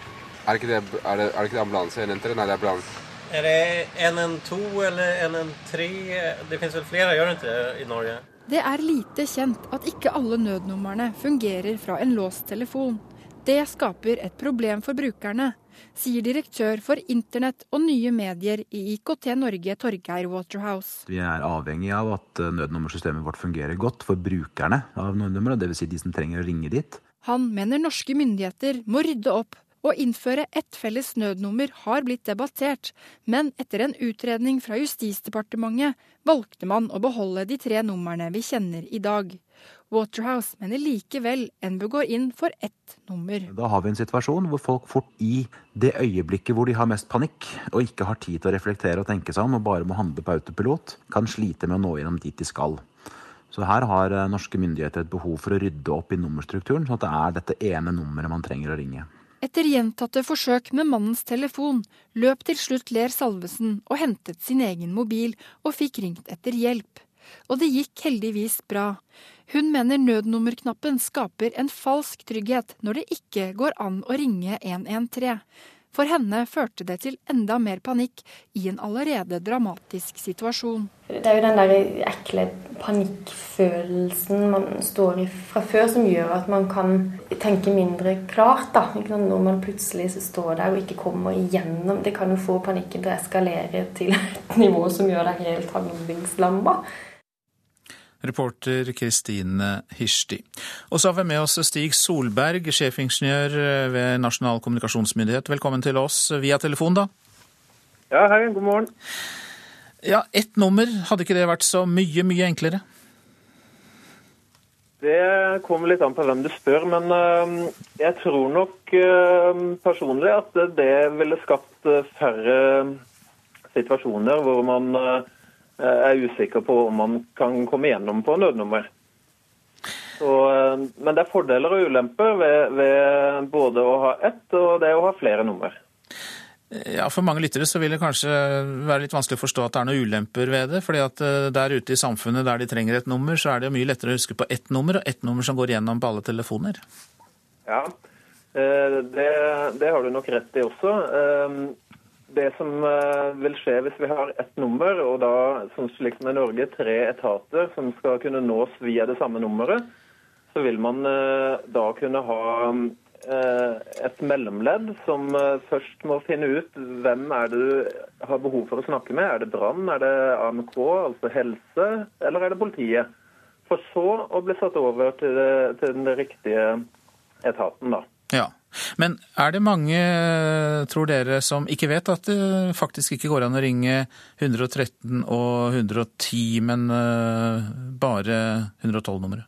Er det ikke det, er det, er det, ikke det ambulanse? 113? Nei, det er ambulanse. Er det 112 eller 113? Det finnes vel flere, gjør det ikke, i Norge? Det er lite kjent at ikke alle nødnumrene fungerer fra en låst telefon. Det skaper et problem for brukerne, sier direktør for internett og nye medier i IKT Norge, Torgeir Waterhouse. Vi er avhengig av at eh, nødnummersystemet vårt fungerer godt for brukerne av nødnummeret, dvs. Si de som trenger å ringe dit. Han mener norske myndigheter må rydde opp Å innføre ett felles nødnummer har blitt debattert, men etter en utredning fra Justisdepartementet valgte man å beholde de tre numrene vi kjenner i dag. Waterhouse mener likevel NBU går inn for ett nummer. Da har vi en situasjon hvor folk fort i det øyeblikket hvor de har mest panikk, og ikke har tid til å reflektere og tenke seg om, og bare må handle på autopilot, kan slite med å nå gjennom dit de skal. Så her har eh, norske myndigheter et behov for å rydde opp i nummerstrukturen, sånn at det er dette ene nummeret man trenger å ringe. Etter gjentatte forsøk med mannens telefon løp til slutt Ler Salvesen og hentet sin egen mobil og fikk ringt etter hjelp. Og det gikk heldigvis bra. Hun mener nødnummerknappen skaper en falsk trygghet når det ikke går an å ringe 113. For henne førte det til enda mer panikk i en allerede dramatisk situasjon. Det er jo den der ekle panikkfølelsen man står i fra før, som gjør at man kan tenke mindre klart. da. Når man plutselig står der og ikke kommer igjennom. Det kan jo få panikken til å eskalere til et nivå som gjør deg helt handlingslamma. Reporter Kristine Hirsti. Og så har vi med oss Stig Solberg, sjefingeniør ved Nasjonal kommunikasjonsmyndighet. Velkommen til oss via telefon, da. Ja, hei. God morgen. Ja, ett nummer, hadde ikke det vært så mye, mye enklere? Det kommer litt an på hvem du spør, men uh, jeg tror nok uh, personlig at det ville skapt uh, færre situasjoner hvor man er usikker på om man kan komme gjennom på nødnummer. Så, men det er fordeler og ulemper ved, ved både å ha ett og det å ha flere nummer. Ja, For mange lyttere så vil det kanskje være litt vanskelig å forstå at det er noen ulemper ved det. fordi at der ute i samfunnet der de trenger et nummer, så er det jo mye lettere å huske på ett nummer, og ett nummer som går gjennom på alle telefoner. Ja, det, det har du nok rett i også. Det som vil skje hvis vi har ett nummer, og da sånn slik som i Norge tre etater som skal kunne nås via det samme nummeret, så vil man da kunne ha et mellomledd som først må finne ut hvem er det du har behov for å snakke med. Er det brann, er det AMK, altså helse, eller er det politiet? For så å bli satt over til den riktige etaten, da. Ja. Men er det mange, tror dere, som ikke vet at det faktisk ikke går an å ringe 113 og 110, men bare 112-nummeret?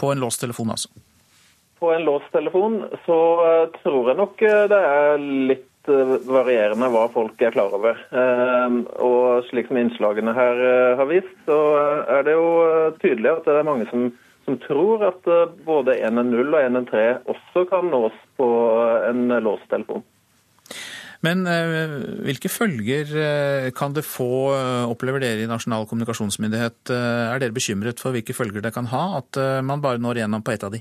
På en låst telefon, altså. På en låst telefon så tror jeg nok det er litt varierende hva folk er klar over. Og slik som innslagene her har vist, så er det jo tydelig at det er mange som som tror at både 110 og 113 også kan nås på en låst telefon. Men hvilke følger kan det få, opplever dere i Nasjonal kommunikasjonsmyndighet? Er dere bekymret for hvilke følger det kan ha at man bare når gjennom på ett av de?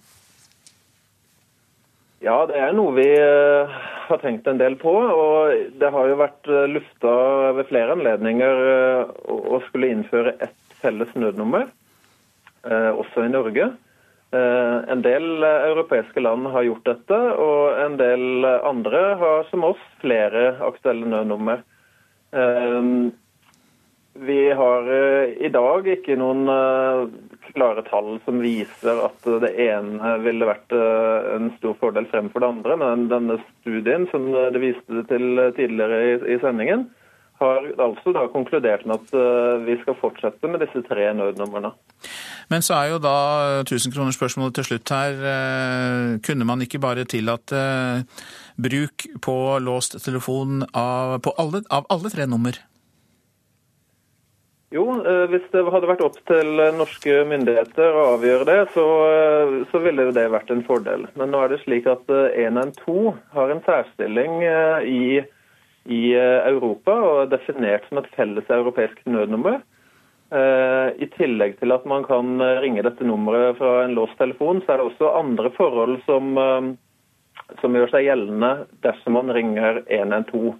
Ja, det er noe vi har tenkt en del på. Og det har jo vært lufta ved flere anledninger å skulle innføre ett felles nødnummer også i Norge. En del europeiske land har gjort dette, og en del andre har som oss flere aktuelle nødnummer. Vi har i dag ikke noen klare tall som viser at det ene ville vært en stor fordel fremfor det andre, men denne studien som det viste til tidligere i sendingen, har altså da konkludert med at vi skal fortsette med disse tre nødnumrene. Men så er jo da tusenkronersspørsmålet til slutt her. Kunne man ikke bare tillate bruk på låst telefon av, alle, av alle tre nummer? Jo, hvis det hadde vært opp til norske myndigheter å avgjøre det, så, så ville det vært en fordel. Men nå er det slik at 112 har en særstilling i, i Europa og er definert som et felles europeisk nødnummer. I tillegg til at man kan ringe dette nummeret fra en låst telefon, så er det også andre forhold som, som gjør seg gjeldende dersom man ringer 112.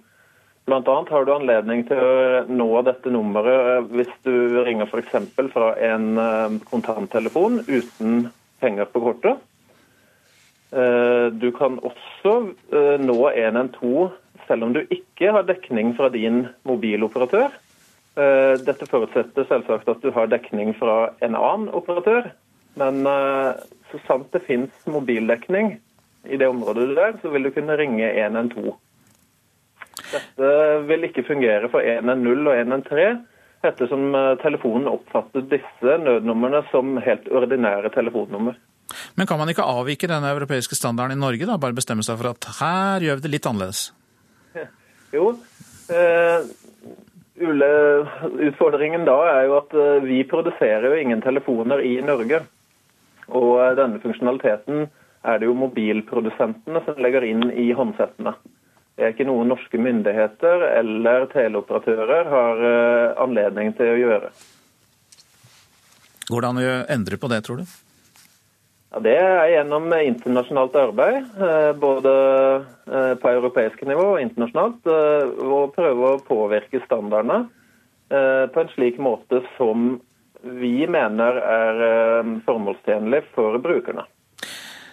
Blant annet har du anledning til å nå dette nummeret hvis du ringer f.eks. fra en kontanttelefon uten penger på kortet. Du kan også nå 112 selv om du ikke har dekning fra din mobiloperatør. Dette forutsetter selvsagt at du har dekning fra en annen operatør. Men så sant det finnes mobildekning i det området du er, så vil du kunne ringe 112. Dette vil ikke fungere for 110 og 113, ettersom eh, telefonen oppfatter disse nødnumrene som helt ordinære telefonnummer. Men kan man ikke avvike denne europeiske standarden i Norge, da? Bare bestemme seg for at her gjør vi det litt annerledes? (laughs) Jo, eh, utfordringen da er jo at eh, vi produserer jo ingen telefoner i Norge. Og eh, denne funksjonaliteten er det jo mobilprodusentene som legger inn i håndsettene. Det er ikke noe norske myndigheter eller teleoperatører har eh, anledning til å gjøre. Går det an å endre på det, tror du? Ja, Det er gjennom internasjonalt arbeid, eh, både eh, på europeisk nivå og internasjonalt. Å prøve å påvirke standardene på en slik måte som vi mener er formålstjenlig for brukerne.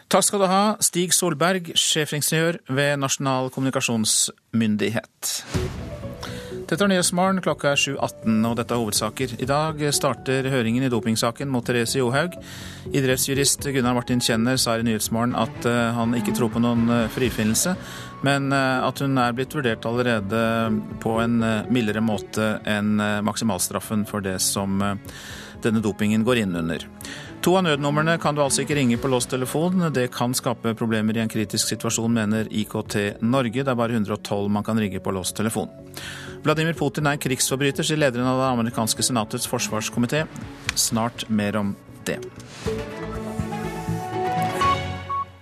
Takk skal du ha, Stig Solberg, sjefingeniør ved Nasjonal kommunikasjonsmyndighet. Dette er Nyhetsmorgen, klokka er 7.18, og dette er hovedsaker. I dag starter høringen i dopingsaken mot Therese Johaug. Idrettsjurist Gunnar Martin Kjenner sa i Nyhetsmorgen at eh, han ikke tror på noen eh, frifinnelse, men eh, at hun er blitt vurdert allerede på en mildere måte enn maksimalstraffen for det som denne dopingen går inn under. To av nødnumrene kan du altså ikke ringe på låst telefon. Det kan skape problemer i en kritisk situasjon, mener IKT Norge. Det er bare 112 man kan ringe på låst telefon. Vladimir Putin er krigsforbryter, sier lederen av det amerikanske senatets forsvarskomité. Snart mer om det.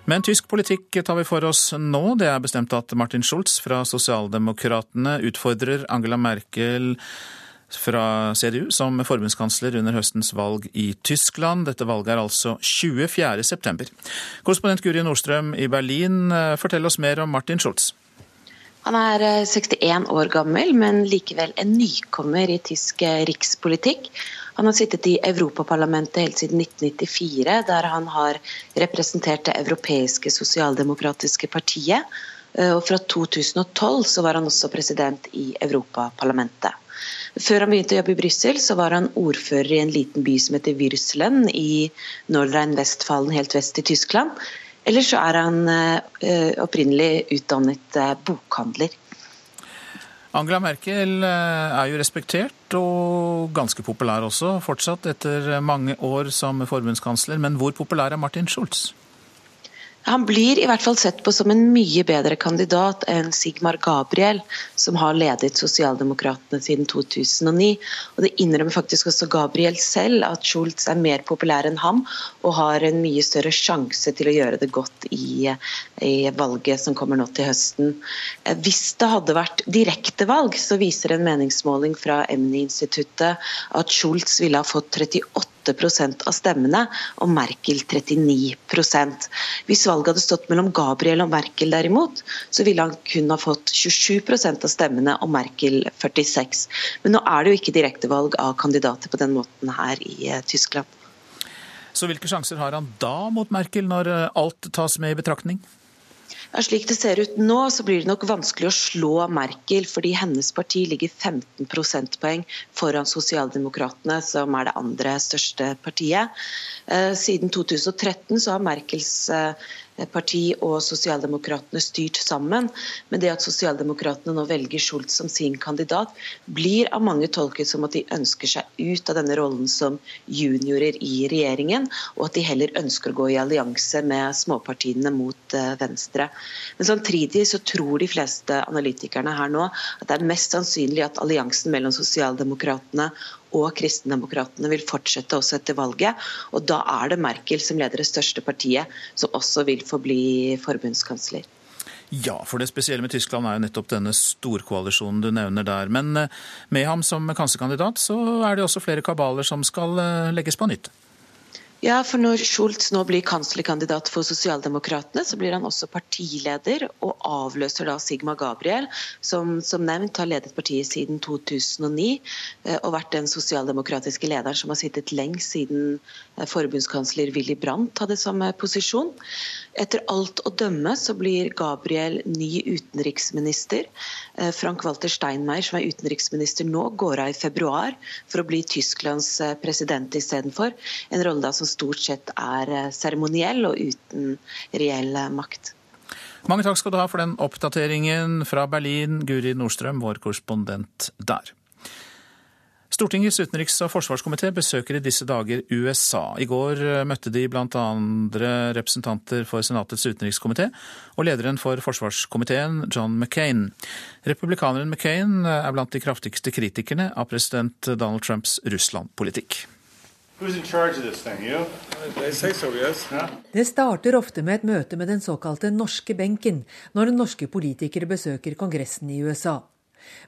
Men tysk politikk tar vi for oss nå. Det er bestemt at Martin Schulz fra Sosialdemokratene utfordrer Angela Merkel fra CDU som forbundskansler under høstens valg i Tyskland. Dette valget er altså 24.9. Korrespondent Guri Nordstrøm i Berlin, eh, fortell oss mer om Martin Schulz. Han er 61 eh, år gammel, men likevel en nykommer i tysk eh, rikspolitikk. Han har sittet i Europaparlamentet helt siden 1994, der han har representert det europeiske sosialdemokratiske partiet. Og fra 2012 så var han også president i Europaparlamentet. Før han begynte å jobbe i Brussel, var han ordfører i en liten by som heter Würselen i Nordrhein-Westfalen, helt vest i Tyskland. Eller så er han uh, opprinnelig utdannet uh, bokhandler. Angela Merkel eh, er jo respektert og ganske populær også, fortsatt etter mange år som forbundskansler. Men hvor populær er Martin Schulz? Han blir i hvert fall sett på som en mye bedre kandidat enn Sigmar Gabriel, som har ledet Sosialdemokratene siden 2009. Og Det innrømmer faktisk også Gabriel selv, at Schultz er mer populær enn ham og har en mye større sjanse til å gjøre det godt i, i valget som kommer nå til høsten. Hvis det hadde vært direktevalg, så viser en meningsmåling fra Emny-instituttet at Schultz ville ha fått 38 av stemmene, og Merkel 39% Hvis valget hadde stått mellom Gabriel og Merkel derimot, så ville han kun ha fått 27% av stemmene og Merkel 46 Men nå er det jo ikke direktevalg av kandidater på den måten her i eh, Tyskland. Så hvilke sjanser har han da mot Merkel, når eh, alt tas med i betraktning? Slik det ser ut nå, så blir det nok vanskelig å slå Merkel, fordi hennes parti ligger 15 prosentpoeng foran Sosialdemokratene, som er det andre største partiet. Eh, siden 2013 så har Merkels parti og Sosialdemokratene styrt sammen. Men det at Sosialdemokratene nå velger Schultz som sin kandidat, blir av mange tolket som at de ønsker seg ut av denne rollen som juniorer i regjeringen, og at de heller ønsker å gå i allianse med småpartiene mot eh, Venstre. Men samtidig så tror de fleste analytikerne her nå at det er mest sannsynlig at alliansen mellom Sosialdemokratene og Kristendemokratene vil fortsette også etter valget. Og da er det Merkel som leder det største partiet, som også vil forbli forbundskansler. Ja, for det spesielle med Tyskland er jo nettopp denne storkoalisjonen du nevner der. Men eh, med ham som kanslerkandidat, så er det også flere kabaler som skal eh, legges på nytt. Ja, for når Schultz nå blir kanslerkandidat for Sosialdemokratene, så blir han også partileder og avløser da Sigma Gabriel, som som nevnt har ledet partiet siden 2009 eh, og vært den sosialdemokratiske lederen som har sittet lengst siden eh, forbundskansler Willy Brandt hadde samme posisjon. Etter alt å dømme så blir Gabriel ny utenriksminister. Eh, Frank Walter Steinmeier, som er utenriksminister nå, går av i februar for å bli Tysklands president istedenfor. En rolle da som stort sett er seremoniell og uten reell makt. Mange takk skal du ha for den oppdateringen fra Berlin, Guri Nordstrøm, vår korrespondent der. Stortingets utenriks- og forsvarskomité besøker i disse dager USA. I går eh, møtte de bl.a. representanter for Senatets utenrikskomité og lederen for forsvarskomiteen, John McCain. Republikaneren McCain er blant de kraftigste kritikerne av president Donald Trumps Russland-politikk. Det starter ofte med et møte med den såkalte norske benken når norske politikere besøker Kongressen i USA.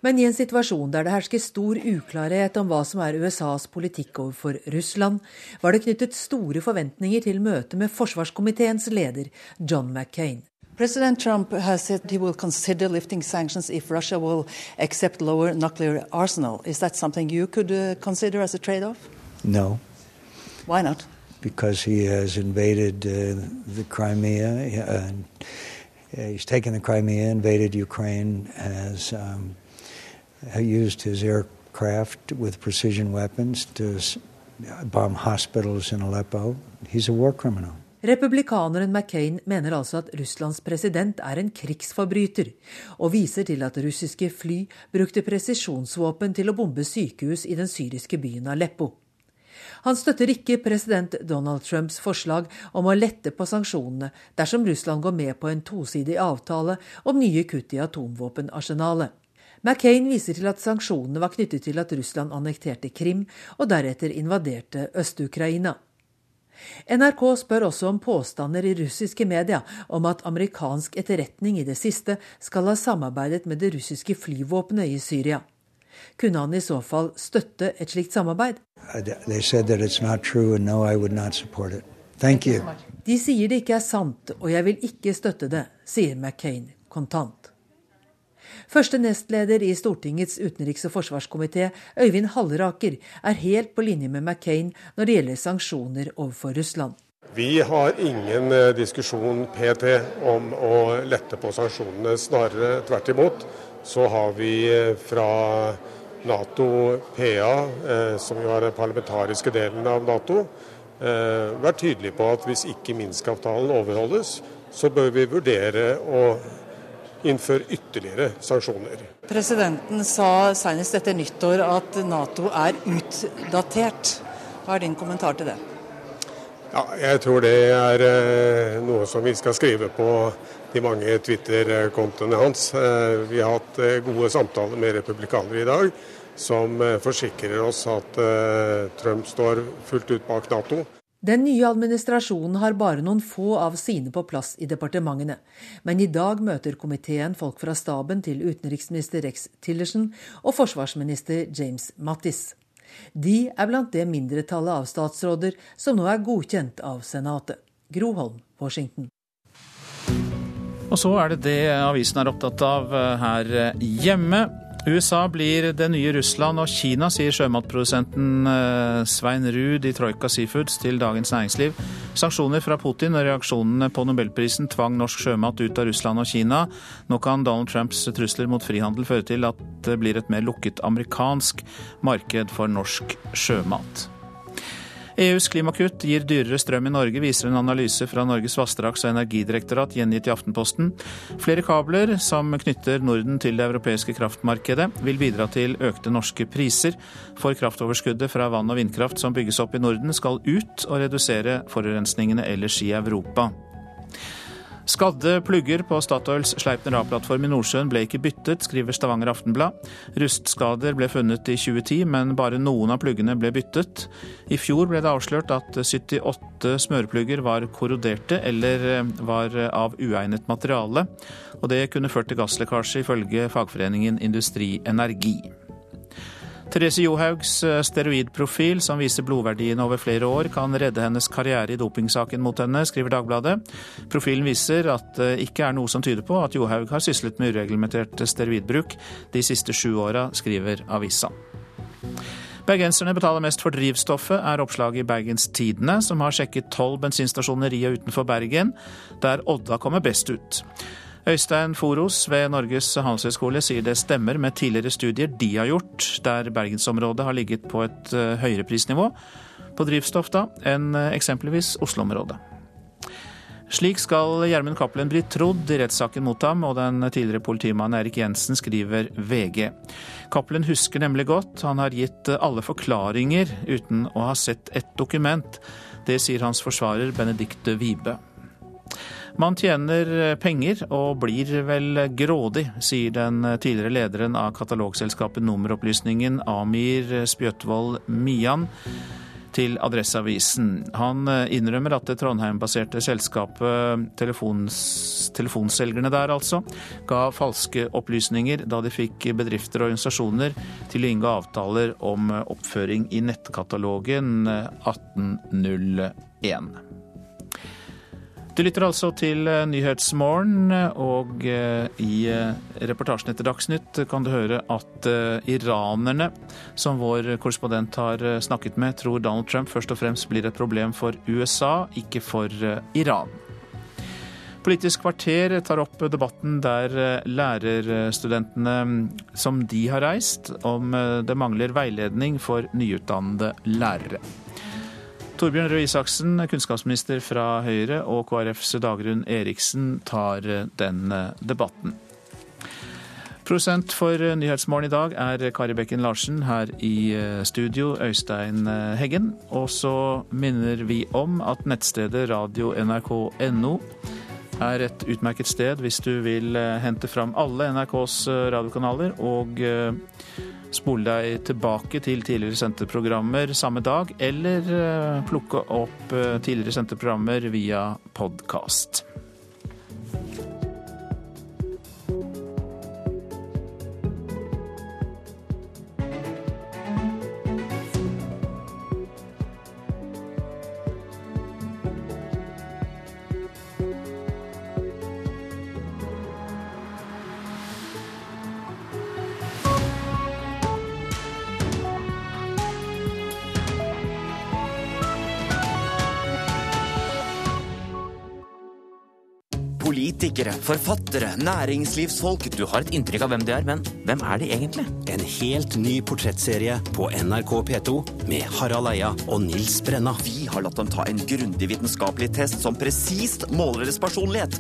Men i en situasjon der det hersker stor uklarhet om hva som er USAs politikk overfor Russland, var det knyttet store forventninger til møtet med forsvarskomiteens leder, John McCain. President Trump has said he will consider lifting sanctions if Russia will accept lower nuclear arsenal. Is that something you could uh, consider as a trade-off? No. Why not? Because he has invaded uh, the Crimea. Uh, he's taken the Crimea, invaded Ukraine, has um, used his aircraft with precision weapons to bomb hospitals in Aleppo. He's a war criminal. Republikaneren McCain mener altså at Russlands president er en krigsforbryter, og viser til at russiske fly brukte presisjonsvåpen til å bombe sykehus i den syriske byen Aleppo. Han støtter ikke president Donald Trumps forslag om å lette på sanksjonene dersom Russland går med på en tosidig avtale om nye kutt i atomvåpenarsenalet. McCain viser til at sanksjonene var knyttet til at Russland annekterte Krim og deretter invaderte Øst-Ukraina. NRK spør også om påstander i russiske media om at amerikansk etterretning i det siste skal ha samarbeidet med det russiske flyvåpenet i Syria. Kunne han i så fall støtte et slikt samarbeid? De sier det ikke er sant, og jeg vil ikke støtte det, sier McCain kontant. Første nestleder i Stortingets utenriks- og forsvarskomité, Øyvind Halleraker, er helt på linje med McCain når det gjelder sanksjoner overfor Russland. Vi har ingen eh, diskusjon PT om å lette på sanksjonene. Snarere tvert imot så har vi eh, fra Nato PA, eh, som jo er den parlamentariske delen av Nato, vært tydelig på at hvis ikke Minsk-avtalen overholdes, så bør vi vurdere å innføre ytterligere sanksjoner. Presidenten sa senest etter nyttår at Nato er utdatert. Hva er din kommentar til det? Ja, jeg tror det er eh, noe som vi skal skrive på de mange Twitter-kontoene hans. Eh, vi har hatt eh, gode samtaler med republikanere i dag som forsikrer oss at Trump står fullt ut bak Nato. Den nye administrasjonen har bare noen få av sine på plass i departementene, men i dag møter komiteen folk fra staben til utenriksminister Rex Tillerson og forsvarsminister James Mattis. De er blant det mindretallet av statsråder som nå er godkjent av Senatet. Gro Holm, Washington. Og så er det det avisen er opptatt av her hjemme. USA blir det nye Russland og Kina, sier sjømatprodusenten eh, Svein Ruud i Troika Seafoods til Dagens Næringsliv. Sanksjoner fra Putin og reaksjonene på nobelprisen tvang norsk sjømat ut av Russland og Kina. Nå kan Donald Trumps trusler mot frihandel føre til at det blir et mer lukket amerikansk marked for norsk sjømat. EUs klimakutt gir dyrere strøm i Norge, viser en analyse fra Norges vassdrags- og energidirektorat gjengitt i Aftenposten. Flere kabler som knytter Norden til det europeiske kraftmarkedet, vil bidra til økte norske priser. For kraftoverskuddet fra vann- og vindkraft som bygges opp i Norden, skal ut og redusere forurensningene ellers i Europa. Skadde plugger på Statoils Sleipner A-plattform i Nordsjøen ble ikke byttet, skriver Stavanger Aftenblad. Rustskader ble funnet i 2010, men bare noen av pluggene ble byttet. I fjor ble det avslørt at 78 smøreplugger var korroderte eller eh, var av uegnet materiale. Og det kunne ført til gasslekkasje, ifølge fagforeningen Industri Energi. Therese Johaugs eh, steroidprofil, som viser blodverdiene over flere år, kan redde hennes karriere i dopingsaken mot henne, skriver Dagbladet. Profilen viser at det ikke er noe som tyder på at Johaug har syslet med ureglementert steroidbruk de siste sju åra, skriver avisa. Bergenserne betaler mest for drivstoffet, er oppslaget i Bergens Tidende, som har sjekket tolv bensinstasjoner i og utenfor Bergen, der Odda kommer best ut. Øystein Foros ved Norges handelshøyskole sier det stemmer med tidligere studier de har gjort, der bergensområdet har ligget på et eh, høyere prisnivå på drivstoff da, enn eh, eksempelvis Oslo-området. Slik skal Gjermund Cappelen bli trodd i rettssaken mot ham, og den tidligere politimannen Erik Jensen skriver VG. Cappelen husker nemlig godt, han har gitt alle forklaringer uten å ha sett et dokument. Det sier hans forsvarer Benedicte Wibe. Man tjener penger og blir vel grådig, sier den tidligere lederen av katalogselskapet Nummeropplysningen, Amir Spjøtvold Mian til Adresseavisen. Han eh, innrømmer at det Trondheim-baserte selskapet telefons, Telefonselgerne der, altså, ga falske opplysninger da de fikk bedrifter og organisasjoner til å inngå avtaler om oppføring i nettkatalogen 1801. Eh, du lytter altså til eh, Nyhetsmorgen, og eh, i eh, reportasjen etter Dagsnytt kan du høre at iranerne, som vår korrespondent har snakket med, tror Donald Trump først og fremst blir et problem for USA, ikke for Iran. Politisk kvarter tar opp debatten der lærerstudentene som de har reist, om det mangler veiledning for nyutdannede lærere. Torbjørn Røe Isaksen, kunnskapsminister fra Høyre, og KrFs Dagrun Eriksen tar eh, den eh, debatten. Prosent for eh, Nyhetsmorgen i dag er Kari Bekken Larsen. Her i studio Øystein Heggen. Og så minner vi om at nettstedet radio.nrk.no er et utmerket sted hvis du vil hente fram alle NRKs radiokanaler og Spole deg tilbake til tidligere sendte programmer samme dag, eller eh, plukke opp eh, tidligere sendte programmer via podkast. Politikere, forfattere, næringslivsfolk Du har et inntrykk av hvem de er, men hvem er de egentlig? En helt ny portrettserie på NRK P2 med Harald Eia og Nils Brenna. Vi har latt dem ta en grundig vitenskapelig test som presist måler deres personlighet.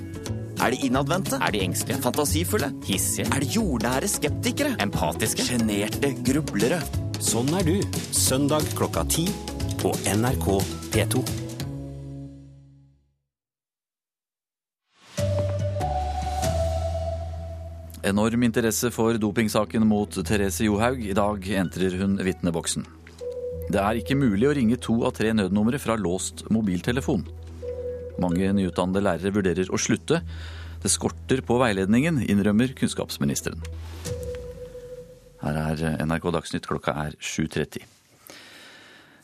Er de innadvendte? Er de engstelige? Fantasifulle? Hissige? Er de jordnære skeptikere? Empatiske? Sjenerte grublere? Sånn er du. Søndag klokka ti på NRK P2. Enorm interesse for dopingsaken mot Therese Johaug. I dag entrer hun vitneboksen. Det er ikke mulig å ringe to av tre nødnumre fra låst mobiltelefon. Mange nyutdannede lærere vurderer å slutte. Det skorter på veiledningen, innrømmer kunnskapsministeren. Her er NRK Dagsnytt, klokka er 7.30.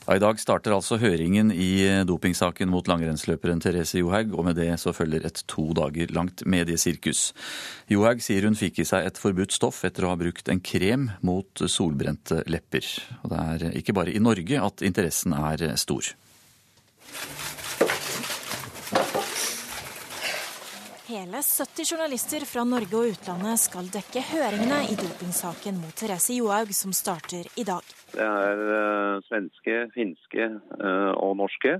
I dag starter altså høringen i dopingsaken mot langrennsløperen Therese Johaug, og med det så følger et to dager langt mediesirkus. Johaug sier hun fikk i seg et forbudt stoff etter å ha brukt en krem mot solbrente lepper. Og det er ikke bare i Norge at interessen er stor. Hele 70 journalister fra Norge og utlandet skal dekke høringene i dopingsaken mot Therese Johaug, som starter i dag. Det er uh, svenske, finske uh, og norske.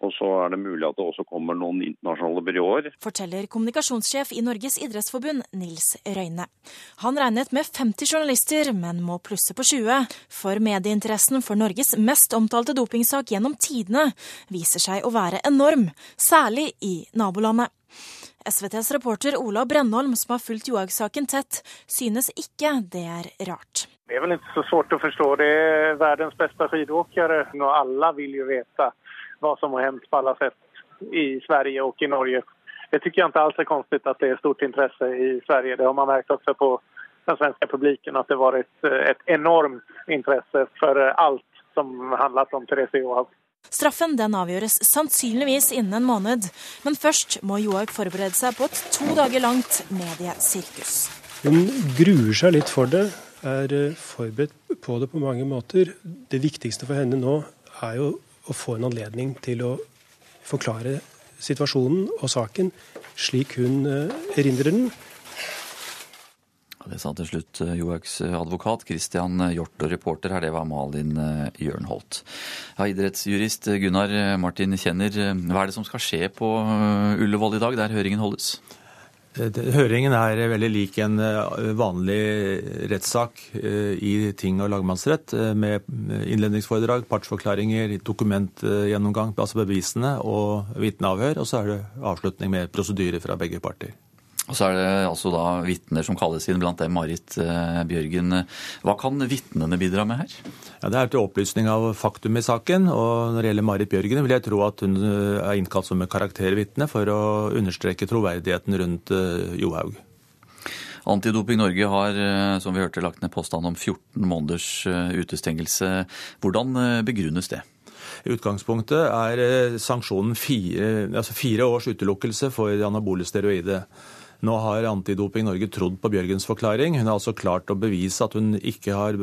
Og så er det mulig at det også kommer noen internasjonale byråer. Forteller kommunikasjonssjef i Norges idrettsforbund, Nils Røyne. Han regnet med 50 journalister, men må plusse på 20. For medieinteressen for Norges mest omtalte dopingsak gjennom tidene viser seg å være enorm, særlig i nabolandet. SVTs reporter Ola Brennholm, som har fulgt Johaug-saken tett, synes ikke det er rart. Det er vel ikke så svårt å forstå. Det er verdens beste skidåkere, og alle vil jo vite hva som har hendt på alle sett i Sverige og i Norge. Det syns jeg ikke alls er konstig at det er stort interesse i Sverige. Det har man merket også på den svenske publikum, at det var et, et enormt interesse for alt som handlet om Therese Johaug. Straffen den avgjøres sannsynligvis innen en måned, men først må Johaug forberede seg på et to dager langt mediesirkus. Hun gruer seg litt for det, er eh, forberedt på det på mange måter. Det viktigste for henne nå er jo å få en anledning til å forklare situasjonen og saken slik hun erindrer den. Det sa til slutt Johaugs advokat Christian Hjort, og reporter her, det var Malin Jørnholt. Ja, idrettsjurist Gunnar Martin Kjenner, hva er det som skal skje på Ullevål i dag, der høringen holdes? Høringen er veldig lik en eh, vanlig rettssak eh, i ting- og lagmannsrett, eh, med innledningsforedrag, partsforklaringer, dokumentgjennomgang, altså bevisene og vitneavhør. Og så er det avslutning med prosedyrer fra begge parter. Og så er det altså da vitner som kalles inn, blant dem Marit eh, Bjørgen. Hva kan vitnene bidra med her? Ja, Det er til opplysning av faktum i saken. Og når det gjelder Marit Bjørgen, vil jeg tro at hun eh, er innkalt som karaktervitne for å understreke troverdigheten rundt eh, Johaug. Antidoping Norge har som vi hørte, lagt ned påstand om 14 måneders utestengelse. Hvordan begrunnes det? I utgangspunktet er sanksjonen fire, altså fire års utelukkelse for anabole steroider. Nå har Antidoping Norge trodd på Bjørgens forklaring. Hun har altså klart å bevise at hun ikke har,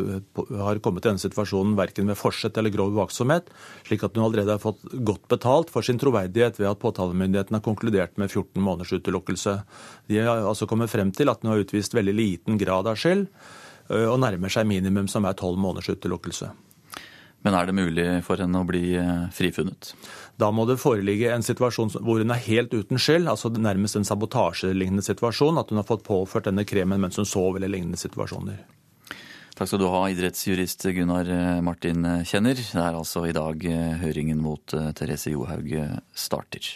har kommet i denne situasjonen verken ved forsett eller grov uaktsomhet, slik at hun allerede har fått godt betalt for sin troverdighet ved at påtalemyndigheten har konkludert med 14 måneders utelukkelse. De har altså kommet frem til at hun har utvist veldig liten grad av skyld, og nærmer seg minimum som er 12 måneders utelukkelse. Men er det mulig for henne å bli frifunnet? Da må det foreligge en situasjon hvor hun er helt uten skyld, altså nærmest en sabotasjelignende situasjon, at hun har fått påført denne kremen mens hun sov eller lignende situasjoner. Takk skal du ha, idrettsjurist Gunnar Martin Kjenner. Det er altså i dag høringen mot Therese Johaug starter.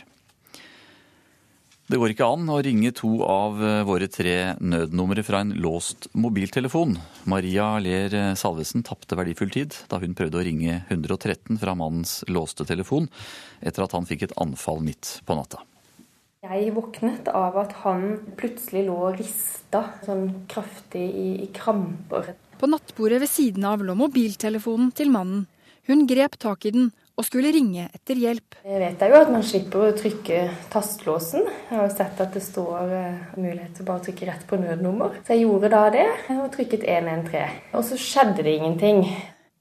Det går ikke an å ringe to av våre tre nødnumre fra en låst mobiltelefon. Maria Ler Salvesen tapte verdifull tid da hun prøvde å ringe 113 fra mannens låste telefon, etter at han fikk et anfall midt på natta. Jeg våknet av at han plutselig lå og rista sånn kraftig i, i kramper. På nattbordet ved siden av lå mobiltelefonen til mannen. Hun grep tak i den og skulle ringe etter hjelp. Jeg vet jo at man slipper å trykke tastelåsen. Jeg har jo sett at det står mulighet til å bare trykke rett på nødnummer. Så jeg gjorde da det, og trykket 113. Og så skjedde det ingenting.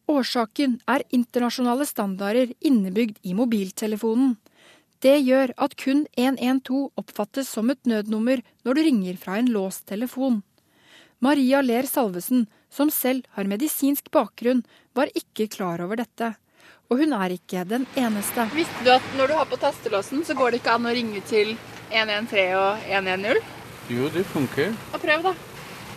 Årsaken er internasjonale standarder innebygd i mobiltelefonen. Det gjør at kun 112 oppfattes som et nødnummer når du ringer fra en låst telefon. Maria Ler Salvesen, som selv har medisinsk bakgrunn, var ikke klar over dette. Og hun er ikke den eneste. Visste du at når du har på tastelåsen, så går det ikke an å ringe til 113 og 110? Jo, det funker. Og prøv, da.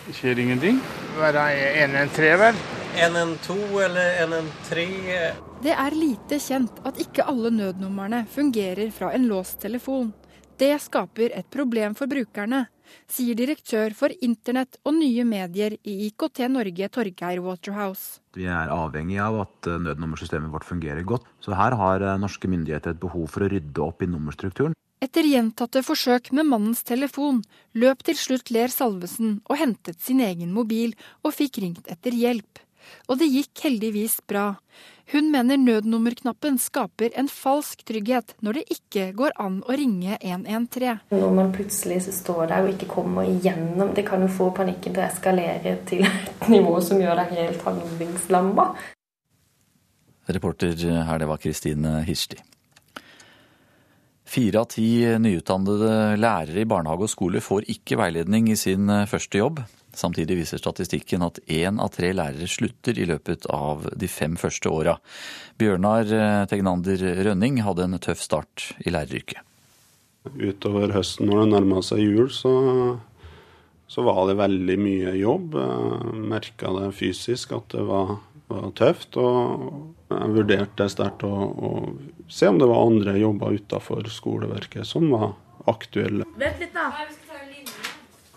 Det skjer ingenting. Er 113, vel? 112 eller 113 Det er lite kjent at ikke alle nødnumrene fungerer fra en låst telefon. Det skaper et problem for brukerne, sier direktør for internett og nye medier i IKT Norge, Torgeir Waterhouse. Vi er avhengig av at nødnummersystemet vårt fungerer godt. Så her har norske myndigheter et behov for å rydde opp i nummerstrukturen. Etter gjentatte forsøk med mannens telefon løp til slutt Ler Salvesen og hentet sin egen mobil og fikk ringt etter hjelp. Og det gikk heldigvis bra. Hun mener nødnummerknappen skaper en falsk trygghet når det ikke går an å ringe 113. Når man plutselig står der og ikke kommer igjennom, det kan jo få panikken til å eskalere til et nivå som gjør deg helt handlingslamma. Reporter her, det var Kristine Hirsti. Fire av ti nyutdannede lærere i barnehage og skole får ikke veiledning i sin første jobb. Samtidig viser statistikken at én av tre lærere slutter i løpet av de fem første åra. Bjørnar Tegnander Rønning hadde en tøff start i læreryrket. Utover høsten når det nærma seg jul, så, så, var det veldig mye jobb. Jeg merka det fysisk at det var, var tøft. Og jeg vurderte sterkt å, å se om det var andre jobber utafor skoleverket som var aktuelle. Vent litt, da.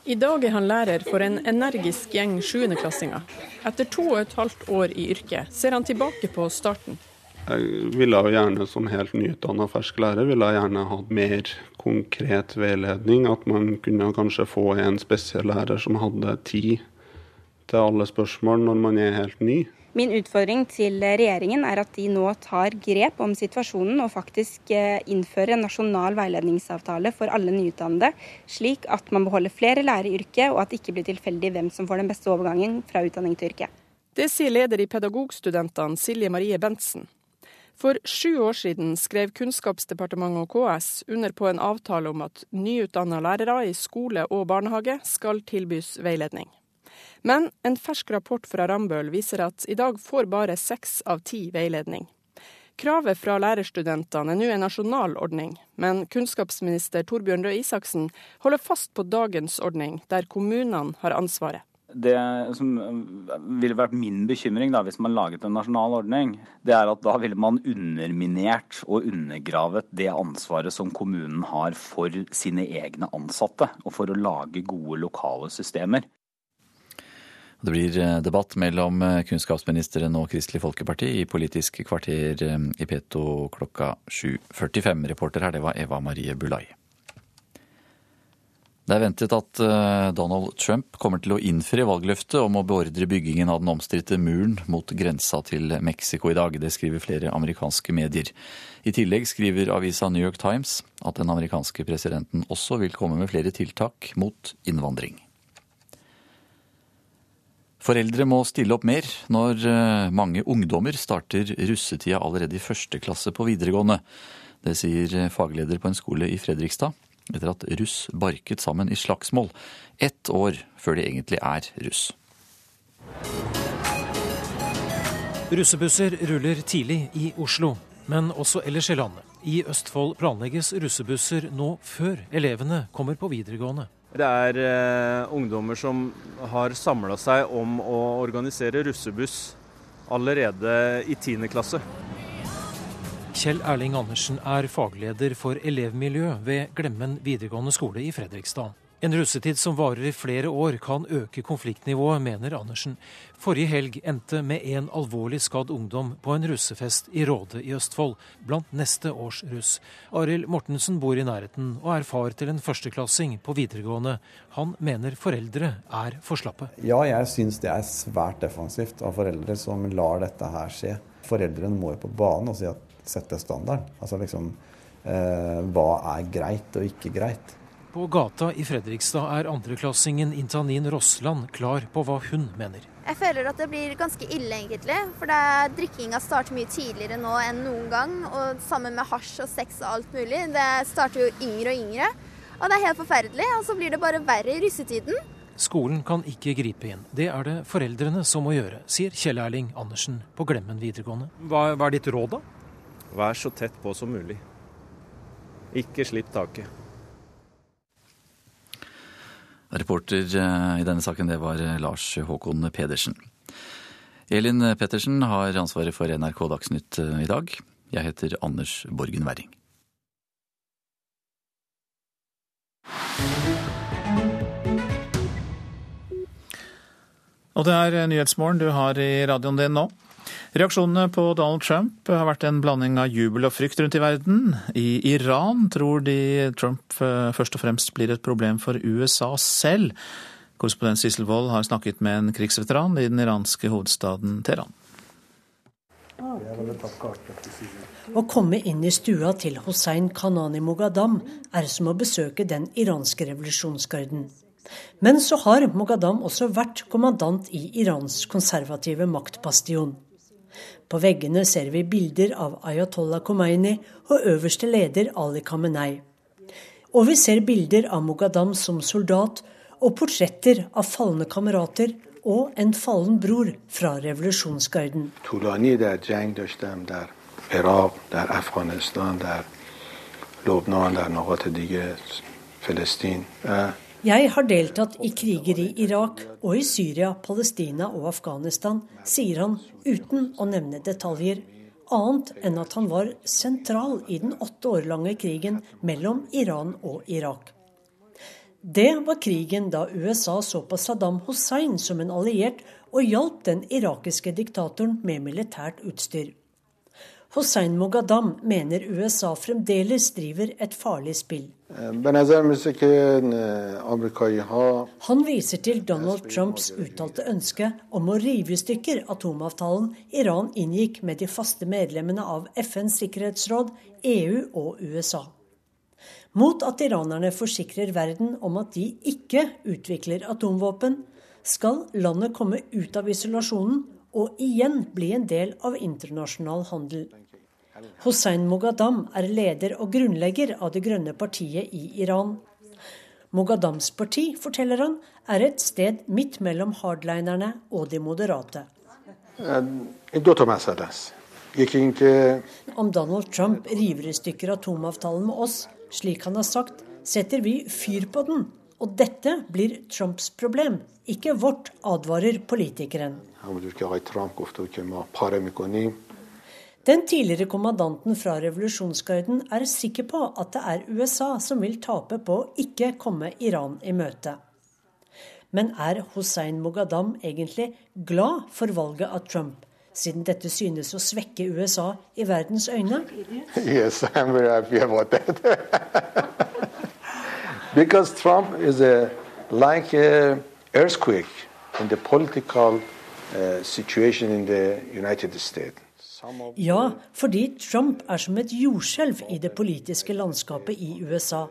I dag er han lærer for en energisk gjeng sjuendeklassinger. Etter to og et halvt år i yrket ser han tilbake på starten. Jeg ville jo gjerne som helt nyutdanna fersk lærer ville jeg gjerne hatt mer konkret veiledning. At man kunne kanskje få en spesiell lærer som hadde tid til alle spørsmål når man er helt ny. Min utfordring til regjeringen er at de nå tar grep om situasjonen og faktisk innfører en nasjonal veiledningsavtale for alle nyutdannede, slik at man beholder flere lærere i yrket, og at det ikke blir tilfeldig hvem som får den beste overgangen fra utdanning til yrke. Det sier leder i Pedagogstudentene, Silje Marie Bentsen. For sju år siden skrev Kunnskapsdepartementet og KS under på en avtale om at nyutdanna lærere i skole og barnehage skal tilbys veiledning. Men en fersk rapport fra Rambøll viser at i dag får bare seks av ti veiledning. Kravet fra lærerstudentene er nå en nasjonal ordning, men kunnskapsminister Torbjørn Røe Isaksen holder fast på dagens ordning, der kommunene har ansvaret. Det som ville vært min bekymring da, hvis man laget en nasjonal ordning, det er at da ville man underminert og undergravet det ansvaret som kommunen har for sine egne ansatte, og for å lage gode lokale systemer. Det blir eh, debatt mellom eh, kunnskapsministeren og Kristelig Folkeparti i Politisk kvarter eh, i P2 klokka 7.45. Reporter her, det var Eva Marie Bulai. Det er ventet at Donald Trump kommer til å innfri valgløftet om å beordre byggingen av den omstridte muren mot grensa til Mexico i dag. Det skriver flere amerikanske medier. I tillegg skriver avisa New York Times at den amerikanske presidenten også vil komme med flere tiltak mot innvandring. Foreldre må stille opp mer når eh, mange ungdommer starter russetida allerede i første klasse på videregående. Det sier fagleder på en skole i Fredrikstad, etter at russ barket sammen i slagsmål ett år før de egentlig er russ. Russebusser ruller tidlig i Oslo, men også ellers i landet. I Østfold planlegges russebusser nå før elevene kommer på videregående. Det er eh, ungdommer som har samla seg om å organisere russebuss allerede i 10. klasse. Kjell Erling Andersen er fagleder for elevmiljø ved Glemmen videregående skole i Fredrikstad. En russetid som varer i flere år kan øke konfliktnivået, mener Andersen. Forrige helg endte med en alvorlig skadd ungdom på en russefest i Råde i Østfold, blant neste års russ. Arild Mortensen bor i nærheten og er far til en førsteklassing på videregående. Han mener foreldre er for slappe. Ja, jeg syns det er svært defensivt av foreldre som lar dette her skje. Foreldrene må jo på banen og si at sette standarden. Altså liksom eh, hva er greit og ikke greit. På gata i Fredrikstad er andreklassingen Intanin Rossland klar på hva hun mener. Jeg føler at det blir ganske ille, egentlig. For det drikkinga starter mye tidligere nå enn noen gang. Og sammen med hasj og sex og alt mulig. Det starter jo yngre og yngre. Og det er helt forferdelig. Og så blir det bare verre i russetiden. Skolen kan ikke gripe inn. Det er det foreldrene som må gjøre, sier Kjell Erling Andersen på Glemmen videregående. Hva, hva er ditt råd, da? Vær så tett på som mulig. Ikke slipp taket. Reporter eh, i denne saken det var eh, Lars Håkon Pedersen. Elin Pettersen har ansvaret for NRK Dagsnytt eh, i dag. Jeg heter Anders Borgen Werring. Og det er Nyhetsmorgen du har i radioen din nå. Reaksjonene på Donald Trump har vært en blanding av jubel og frykt rundt i verden. I Iran tror de Trump eh, først og fremst blir et problem for USA selv. Korrespondent Sissel Wold har snakket med en krigsveteran i den iranske hovedstaden Teheran. Å komme inn i stua til Hossein Kanani Mogadam er som å besøke den iranske revolusjonsgarden. Men så har Mogadam også vært kommandant i Irans konservative maktbastion. På veggene ser vi bilder av Ayatollah Khomeini og øverste leder Ali Khamenei. Og vi ser bilder av Mogadam som soldat og portretter av falne kamerater og en fallen bror fra revolusjonsgarden. Irak, der Afghanistan, der Lobnan, der Nagat Diget, Palestin jeg har deltatt i kriger i Irak og i Syria, Palestina og Afghanistan, sier han uten å nevne detaljer, annet enn at han var sentral i den åtte år lange krigen mellom Iran og Irak. Det var krigen da USA så på Saddam Hussein som en alliert og hjalp den irakiske diktatoren med militært utstyr. Hossein Mogadam mener USA fremdeles driver et farlig spill. Han viser til Donald Trumps uttalte ønske om å rive i stykker atomavtalen Iran inngikk med de faste medlemmene av FNs sikkerhetsråd, EU og USA. Mot at iranerne forsikrer verden om at de ikke utvikler atomvåpen, skal landet komme ut av isolasjonen og igjen bli en del av internasjonal handel. Hossein Moghadam er leder og grunnlegger av det grønne partiet i Iran. Moghadams parti, forteller han, er et sted midt mellom hardlinerne og de moderate. Om Donald Trump river i stykker atomavtalen med oss, slik han har sagt, setter vi fyr på den. Og dette blir Trumps problem, ikke vårt, advarer politikeren. Den tidligere kommandanten fra revolusjonsgarden er sikker på at det er USA som vil tape på å ikke komme Iran i møte. Men er Hussein Moghadam egentlig glad for valget av Trump, siden dette synes å svekke USA i verdens øyne? Yes, I'm very happy about that. (laughs) Because Trump is a, like an earthquake in the political uh, situation in the United States. Ja, fordi Trump er som et jordskjelv i det politiske landskapet i USA.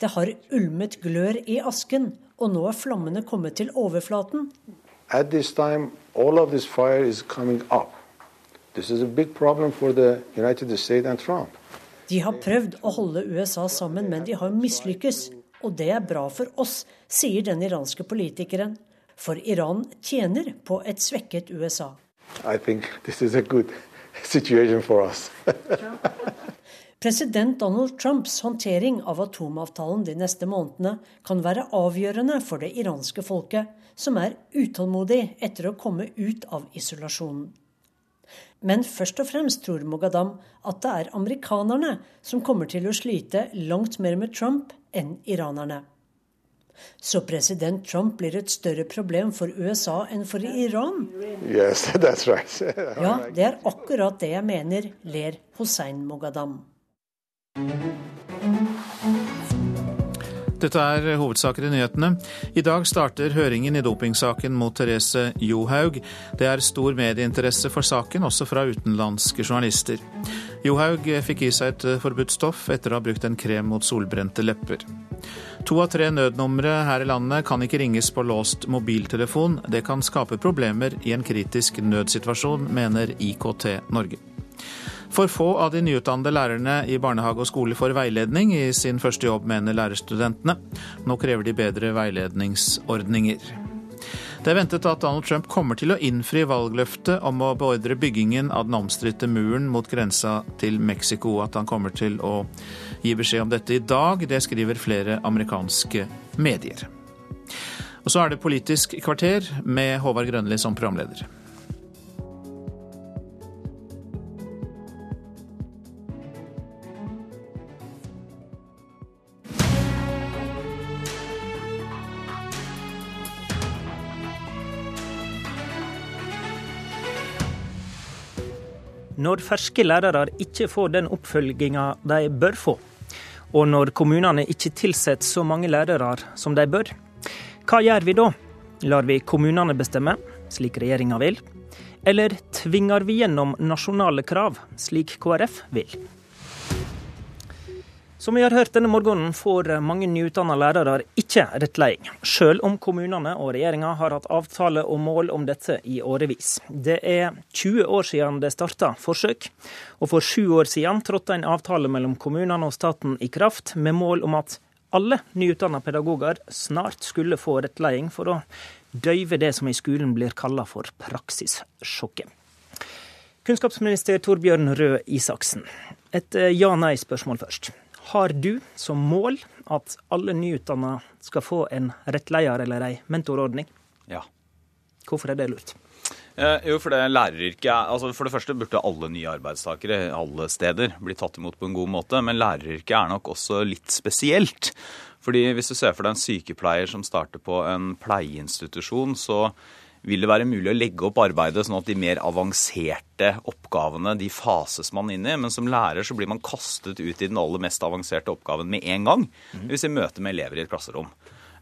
Det har ulmet glør i asken, og nå er flammene kommet til overflaten. At this time, all of this fire is coming up. This is a big problem for the United States and Trump. De har prøvd å holde USA sammen, men de har mislykkes. Og det er bra for oss, sier den iranske politikeren. For Iran tjener på et svekket USA. I think this is a good (laughs) situation for us. (laughs) President Donald Trumps håndtering av atomavtalen de neste månedene kan være avgjørende for det iranske folket, som er utålmodig etter å komme ut av isolasjonen. Men først og fremst tror Mogadam at det er amerikanerne som kommer til å slite langt mer med Trump enn iranerne. Så president Trump blir et større problem for USA enn for Iran? Yes, (laughs) that's right. ja, det er akkurat det jeg mener, ler Hossein Mogadam. Dette er hovedsaker i nyhetene. I dag starter høringen i dopingsaken mot Therese Johaug. Det er stor medieinteresse for saken, også fra utenlandske journalister. Johaug fikk i seg et forbudt stoff etter å ha brukt en krem mot solbrente lepper. To av tre nødnumre her i landet kan ikke ringes på låst mobiltelefon. Det kan skape problemer i en kritisk nødsituasjon, mener IKT Norge. For få av de nyutdannede lærerne i barnehage og skole får veiledning i sin første jobb, mener lærerstudentene. Nå krever de bedre veiledningsordninger. Det er ventet at Donald Trump kommer til å innfri valgløftet om å beordre byggingen av den omstridte muren mot grensa til Mexico. At han kommer til å gi beskjed om dette i dag, det skriver flere amerikanske medier. Og så er det Politisk kvarter med Håvard Grønli som programleder. Når ferske lærere ikke får den oppfølginga de bør få, og når kommunene ikke tilsetter så mange lærere som de bør. Hva gjør vi da? Lar vi kommunene bestemme, slik regjeringa vil? Eller tvinger vi gjennom nasjonale krav, slik KrF vil? Som vi har hørt denne morgenen, får mange nyutdanna lærere ikke rettleding, selv om kommunene og regjeringa har hatt avtale og mål om dette i årevis. Det er 20 år siden det starta forsøk, og for sju år siden trådte en avtale mellom kommunene og staten i kraft, med mål om at alle nyutdanna pedagoger snart skulle få rettleding for å døyve det som i skolen blir kalla for praksissjokket. Kunnskapsminister Torbjørn Røe Isaksen, et ja-nei-spørsmål først. Har du som mål at alle nyutdanna skal få en rettleder eller ei mentorordning? Ja. Hvorfor er det lurt? Eh, jo, for det læreryrket altså For det første burde alle nye arbeidstakere alle steder bli tatt imot på en god måte. Men læreryrket er nok også litt spesielt. Fordi hvis du ser for deg en sykepleier som starter på en pleieinstitusjon, så vil det være mulig å legge opp arbeidet sånn at de mer avanserte oppgavene de fases man inn i. Men som lærer så blir man kastet ut i den aller mest avanserte oppgaven med en gang. Hvis i møte med elever i et klasserom.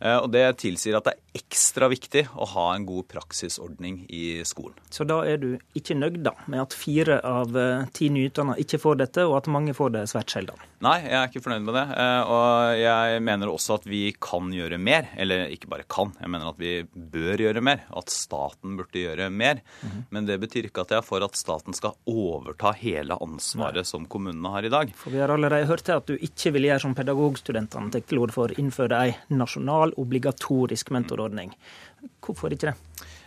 Eh, og Det tilsier at det er ekstra viktig å ha en god praksisordning i skolen. Så da er du ikke nøyd da, med at fire av eh, ti nyutdanna ikke får dette, og at mange får det svært sjelden? Nei, jeg er ikke fornøyd med det. Eh, og jeg mener også at vi kan gjøre mer. Eller ikke bare kan, jeg mener at vi bør gjøre mer. At staten burde gjøre mer. Mm -hmm. Men det betyr ikke at jeg er for at staten skal overta hele ansvaret Nei. som kommunene har i dag. For vi har allerede hørt at du ikke vil gjøre som pedagogstudentene tar til orde for, innføre ei nasjonal, obligatorisk mentorordning. Hvorfor ikke det?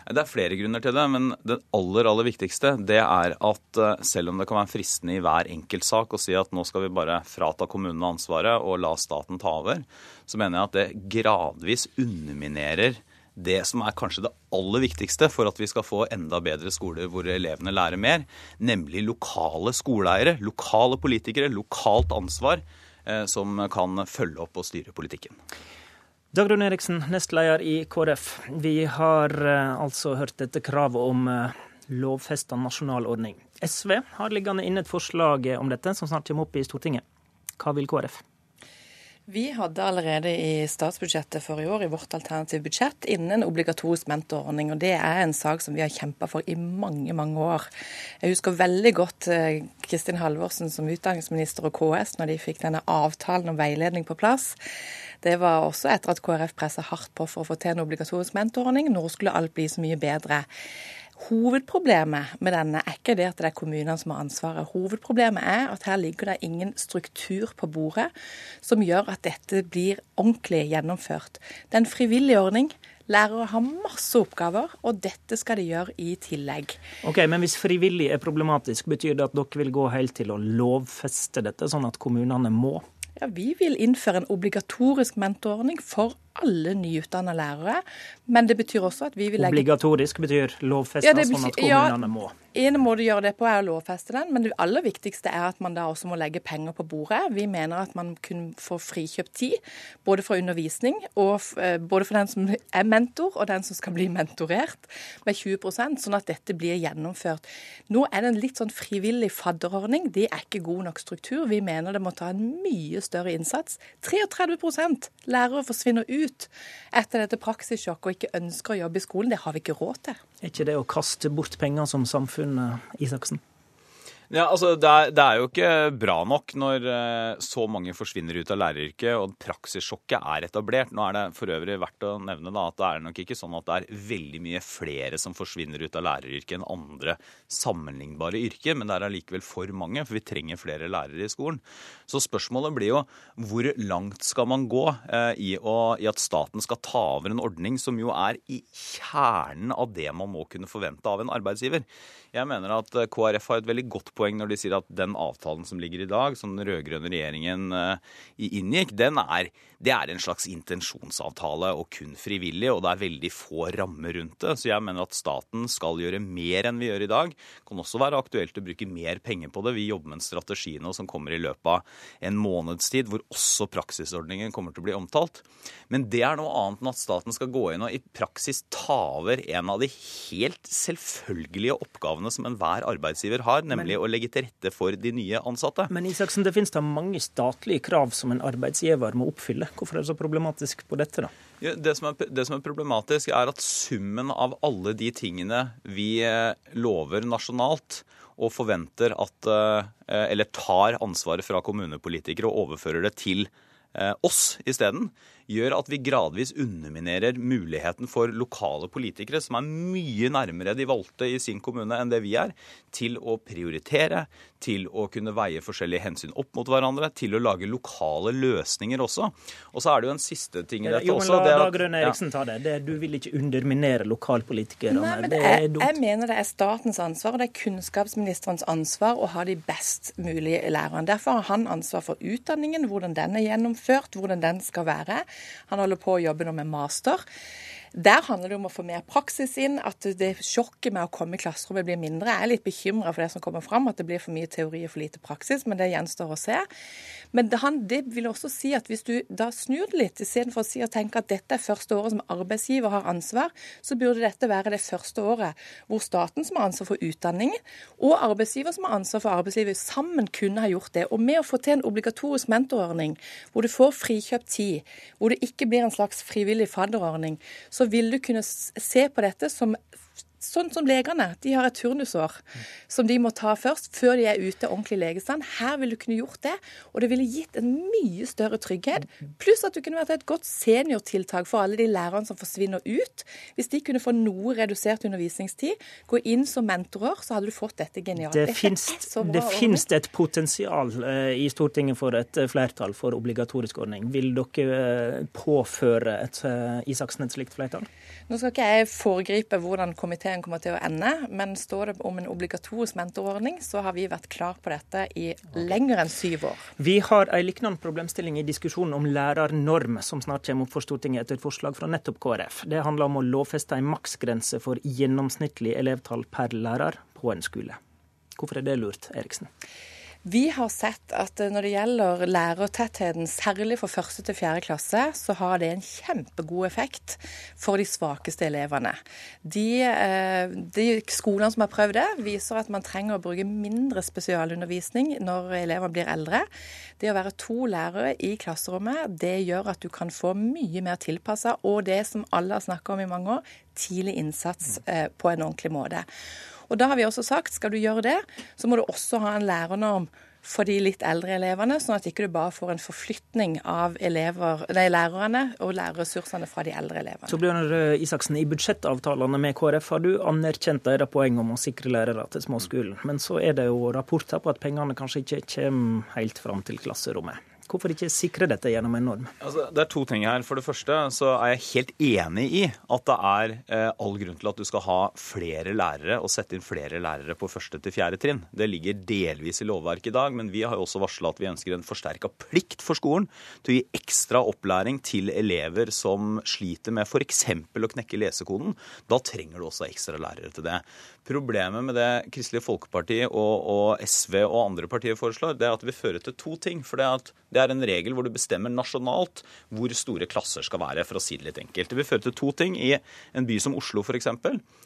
Det er flere grunner til det, men det aller aller viktigste det er at eh, selv om det kan være fristende i hver enkelt sak å si at nå skal vi bare frata kommunene ansvaret og la staten ta over, så mener jeg at det gradvis underminerer det som er kanskje det aller viktigste for at vi skal få enda bedre skoler hvor elevene lærer mer, nemlig lokale skoleeiere, lokale politikere, lokalt ansvar eh, som kan følge opp og styre politikken. Dagrun Eriksen, nestleder i KrF. Vi har eh, altså hørt dette kravet om eh, lovfesta nasjonal ordning. SV har liggende inne et forslag om dette, som snart kommer opp i Stortinget. Hva vil KrF? Vi hadde allerede i statsbudsjettet for i år, i vårt alternative budsjett, innen en obligatorisk mentorordning. og Det er en sak som vi har kjempa for i mange, mange år. Jeg husker veldig godt eh, Kristin Halvorsen som utdanningsminister og KS når de fikk denne avtalen om veiledning på plass. Det var også etter at KrF pressa hardt på for å få til en obligatorisk mentorordning. Nå skulle alt bli så mye bedre. Hovedproblemet med denne er ikke det at det er kommunene som har ansvaret. Hovedproblemet er at her ligger det ingen struktur på bordet som gjør at dette blir ordentlig gjennomført. Det er en frivillig ordning. Lærere har masse oppgaver, og dette skal de gjøre i tillegg. Ok, Men hvis frivillig er problematisk, betyr det at dere vil gå helt til å lovfeste dette, sånn at kommunene må? Ja, Vi vil innføre en obligatorisk mentorordning for alle nyutdanna lærere. Men det betyr også at vi vil legge Obligatorisk betyr lovfesta, ja, sånn at kommunene ja, må? En måte å gjøre det på er å lovfeste den, men det aller viktigste er at man da også må legge penger på bordet. Vi mener at man kun får frikjøpt tid, både fra undervisning og eh, både for den som er mentor og den som skal bli mentorert, med 20% sånn at dette blir gjennomført. Nå er det en litt sånn frivillig fadderordning. Det er ikke god nok struktur. Vi mener det må ta en mye større innsats. 33 lærere forsvinner ut ut etter dette praksissjokket og ikke ønsker å jobbe i skolen. Det har vi ikke råd til. Er ikke det å kaste bort penger som samfunn, Isaksen? Ja, altså det er, det er, jo ikke bra nok når uh, så mange forsvinner ut av læreryrket og praksissjokket er etablert. Nå er det for øvrig verdt å nevne da, at det er nok ikke sånn at det er veldig mye flere som forsvinner ut av læreryrket enn andre sammenlignbare yrker, men det er allikevel for mange, for vi trenger flere lærere i skolen. Så spørsmålet blir jo hvor langt skal man gå uh, i, å, i at staten skal ta over en ordning som jo er i kjernen av det man må kunne forvente av en arbeidsgiver. Jeg mener at eh, KrF har et veldig godt poeng når de sier at den avtalen som ligger i dag, som den rød-grønne regjeringen eh, inngikk, den er, det er en slags intensjonsavtale og kun frivillig, og det er veldig få rammer rundt det. Så jeg mener at staten skal gjøre mer enn vi gjør i dag. Det kan også være aktuelt å bruke mer penger på det. Vi jobber med en strategi nå som kommer i løpet av en måneds tid, hvor også praksisordningen kommer til å bli omtalt. Men det er noe annet enn at staten skal gå inn og i praksis ta over en av de helt selvfølgelige oppgavene oppgavene som enhver arbeidsgiver har, nemlig men, å legge til rette for de nye ansatte. Men Isaksen, det finnes da mange statlige krav som en arbeidsgiver må oppfylle. Hvorfor er det så problematisk på dette, da? Det, som er, det som er problematisk, er at summen av alle de tingene vi eh, lover nasjonalt, og forventer at eh, Eller tar ansvaret fra kommunepolitikere og overfører det til eh, oss isteden, gjør at vi gradvis underminerer muligheten for lokale politikere, som er mye nærmere de valgte i sin kommune enn det vi er, til å prioritere, til å kunne veie forskjellige hensyn opp mot hverandre, til å lage lokale løsninger også. Og så er det jo en siste ting i dette jo, men også. La, da Grønn Eriksen ja. ta det. det. Du vil ikke underminere lokalpolitikerne. Nei, men det er dumt. Jeg mener det er statens ansvar, og det er kunnskapsministerens ansvar å ha de best mulige lærerne. Derfor har han ansvar for utdanningen, hvordan den er gjennomført, hvordan den skal være. Han holder på å jobbe nå med master. Der handler det om å få mer praksis inn, at det sjokket med å komme i klasserommet blir mindre. Jeg er litt bekymra for det som kommer fram, at det blir for mye teori og for lite praksis, men det gjenstår å se. Men det, det vil også si at hvis du da snur det litt, istedenfor å si og tenke at dette er første året som arbeidsgiver har ansvar, så burde dette være det første året hvor staten som har ansvar for utdanning, og arbeidsgiver som har ansvar for arbeidslivet, sammen kunne ha gjort det. Og med å få til en obligatorisk mentorordning, hvor du får frikjøpt tid, hvor det ikke blir en slags frivillig fadderordning, så vil du kunne se på dette som Sånn som legene. De har et turnusår som de må ta først, før de er ute ordentlig legestand. Her ville du kunne gjort det, og det ville gitt en mye større trygghet. Pluss at du kunne vært et godt seniortiltak for alle de lærerne som forsvinner ut. Hvis de kunne få noe redusert undervisningstid, gå inn som mentorer, så hadde du fått dette genialt. Det finnes et potensial eh, i Stortinget for et eh, flertall for obligatorisk ordning. Vil dere eh, påføre et, Isaksen et slikt flertall? Nå skal ikke jeg foregripe hvordan komiteen kommer til å ende, men står det om en obligatorisk mentorordning, så har vi vært klar på dette i lenger enn syv år. Vi har en lignende problemstilling i diskusjonen om lærernorm, som snart kommer opp for Stortinget etter et forslag fra nettopp KrF. Det handler om å lovfeste en maksgrense for gjennomsnittlig elevtall per lærer på en skole. Hvorfor er det lurt, Eriksen? Vi har sett at når det gjelder lærertettheten, særlig for første til fjerde klasse, så har det en kjempegod effekt for de svakeste elevene. De, eh, de skolene som har prøvd det, viser at man trenger å bruke mindre spesialundervisning når elevene blir eldre. Det å være to lærere i klasserommet, det gjør at du kan få mye mer tilpassa, og det som alle har snakka om i mange år, tidlig innsats eh, på en ordentlig måte. Og da har vi også sagt skal du gjøre det, så må du også ha en lærernorm for de litt eldre elevene, sånn at ikke du bare får en forflytning av elever, nei, lærerne og lærerressursene fra de eldre elevene. Så Bjørn Isaksen, I budsjettavtalene med KrF har du anerkjent deres poeng om å sikre lærere til småskolen. Men så er det jo rapporter på at pengene kanskje ikke kommer helt fram til klasserommet. Hvorfor ikke sikre dette gjennom en norm? Altså, det er to ting her. For det første så er jeg helt enig i at det er eh, all grunn til at du skal ha flere lærere og sette inn flere lærere på første til fjerde trinn. Det ligger delvis i lovverket i dag, men vi har jo også varsla at vi ønsker en forsterka plikt for skolen til å gi ekstra opplæring til elever som sliter med f.eks. å knekke lesekoden. Da trenger du også ekstra lærere til det. Problemet med det Kristelig Folkeparti og, og SV og andre partier foreslår, det er at det vil føre til to ting. For det er, det er en regel hvor du bestemmer nasjonalt hvor store klasser skal være, for å si det litt enkelt. Det vil føre til to ting. I en by som Oslo f.eks.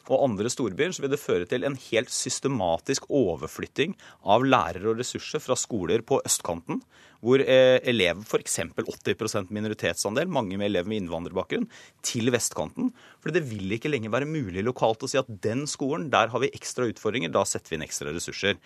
og andre storbyer så vil det føre til en helt systematisk overflytting av lærere og ressurser fra skoler på østkanten hvor eh, elever f.eks. 80% minoritetsandel, mange med elever med innvandrerbakgrunn, til vestkanten. For det vil ikke lenger være mulig lokalt å si at den skolen, der har vi ekstra utfordringer, da setter vi inn ekstra ressurser.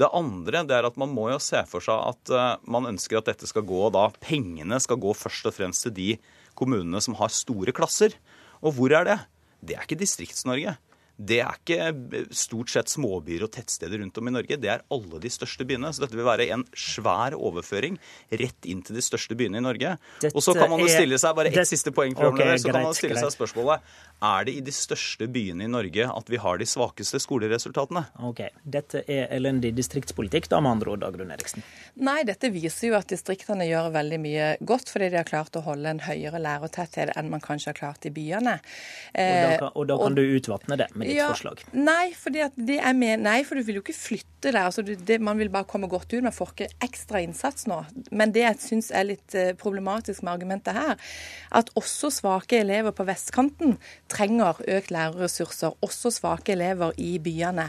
Det andre det er at man må jo se for seg at uh, man ønsker at dette skal gå da, pengene skal gå først og fremst til de kommunene som har store klasser. Og hvor er det? Det er ikke Distrikts-Norge det er ikke stort sett småbyer og tettsteder rundt om i Norge. Det er alle de største byene. Så dette vil være en svær overføring rett inn til de største byene i Norge. Dette og så kan man jo stille seg bare ett siste poeng okay, så kan man stille greit. seg spørsmålet er det i de største byene i Norge at vi har de svakeste skoleresultatene. Ok, Dette er elendig distriktspolitikk, da med andre ord, Dagrun Eriksen? Nei, dette viser jo at distriktene gjør veldig mye godt fordi de har klart å holde en høyere lærertetthet enn man kanskje har klart i byene. Eh, og, da kan, og da kan og, du utvatne det med ditt ja, forslag? Nei, for du vil jo ikke flytte det. Altså, det. Man vil bare komme godt ut. Man får ikke ekstra innsats nå. Men det jeg syns er litt eh, problematisk med argumentet her, at også svake elever på vestkanten trenger økt lærerressurser, også svake elever i byene.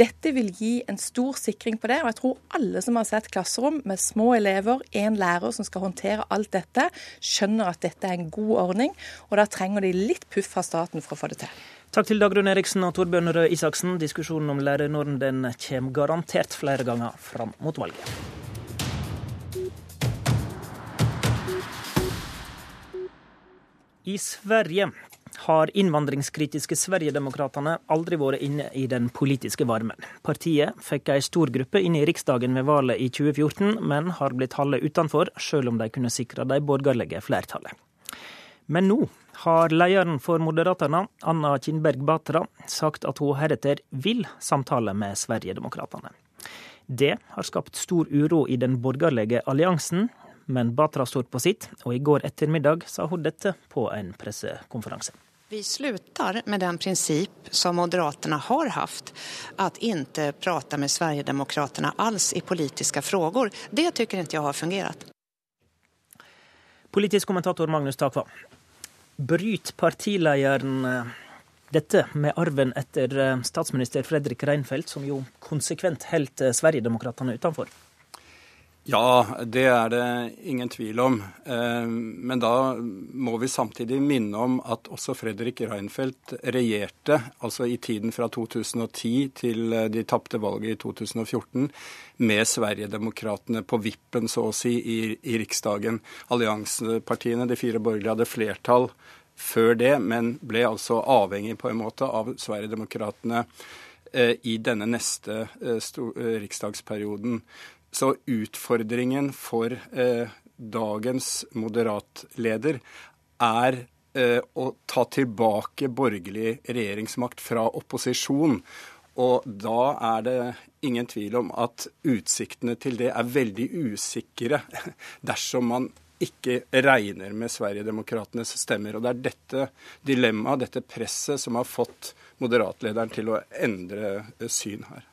Dette vil gi en stor sikring på det, og jeg tror alle som har sett klasserom med små elever, én lærer som skal håndtere alt dette, skjønner at dette er en god ordning, og da trenger de litt puff fra staten for å få det til. Takk til Dagrun Eriksen og Torbjørn Røe Isaksen. Diskusjonen om lærernorm den kommer garantert flere ganger fram mot valget. I Sverige har innvandringskritiske Sverigedemokraterna aldri vært inne i den politiske varmen. Partiet fikk ei stor gruppe inn i Riksdagen ved valget i 2014, men har blitt holdt utenfor, selv om de kunne sikre de borgerlige flertallet. Men nå har lederen for Moderaterna, Anna Kinberg Batra, sagt at hun heretter vil samtale med Sverigedemokraterna. Det har skapt stor uro i den borgerlige alliansen, men Batra står på sitt, og i går ettermiddag sa hun dette på en pressekonferanse. Vi slutter med den prinsipp som Moderaterna har hatt, at ikke prate med Sverigedemokraterna alls i politiske spørsmål. Det syns ikke jeg har fungert. Politisk kommentator Magnus Takvam. Bryter partilederen eh, dette med arven etter eh, statsminister Fredrik Reinfeldt, som jo konsekvent holdt eh, Sverigedemokraterna utenfor? Ja, det er det ingen tvil om. Eh, men da må vi samtidig minne om at også Fredrik Reinfeldt regjerte, altså i tiden fra 2010 til eh, de tapte valget i 2014, med Sverigedemokraterna på vippen, så å si, i, i Riksdagen. Alliansepartiene, de fire borgerlige, hadde flertall før det, men ble altså avhengig på en måte av Sverigedemokraterna eh, i denne neste riksdagsperioden. Så utfordringen for eh, dagens moderatleder er eh, å ta tilbake borgerlig regjeringsmakt fra opposisjon. Og da er det ingen tvil om at utsiktene til det er veldig usikre (laughs) dersom man ikke regner med Sverigedemokratenes stemmer. Og det er dette dilemmaet, dette presset, som har fått moderatlederen til å endre eh, syn her.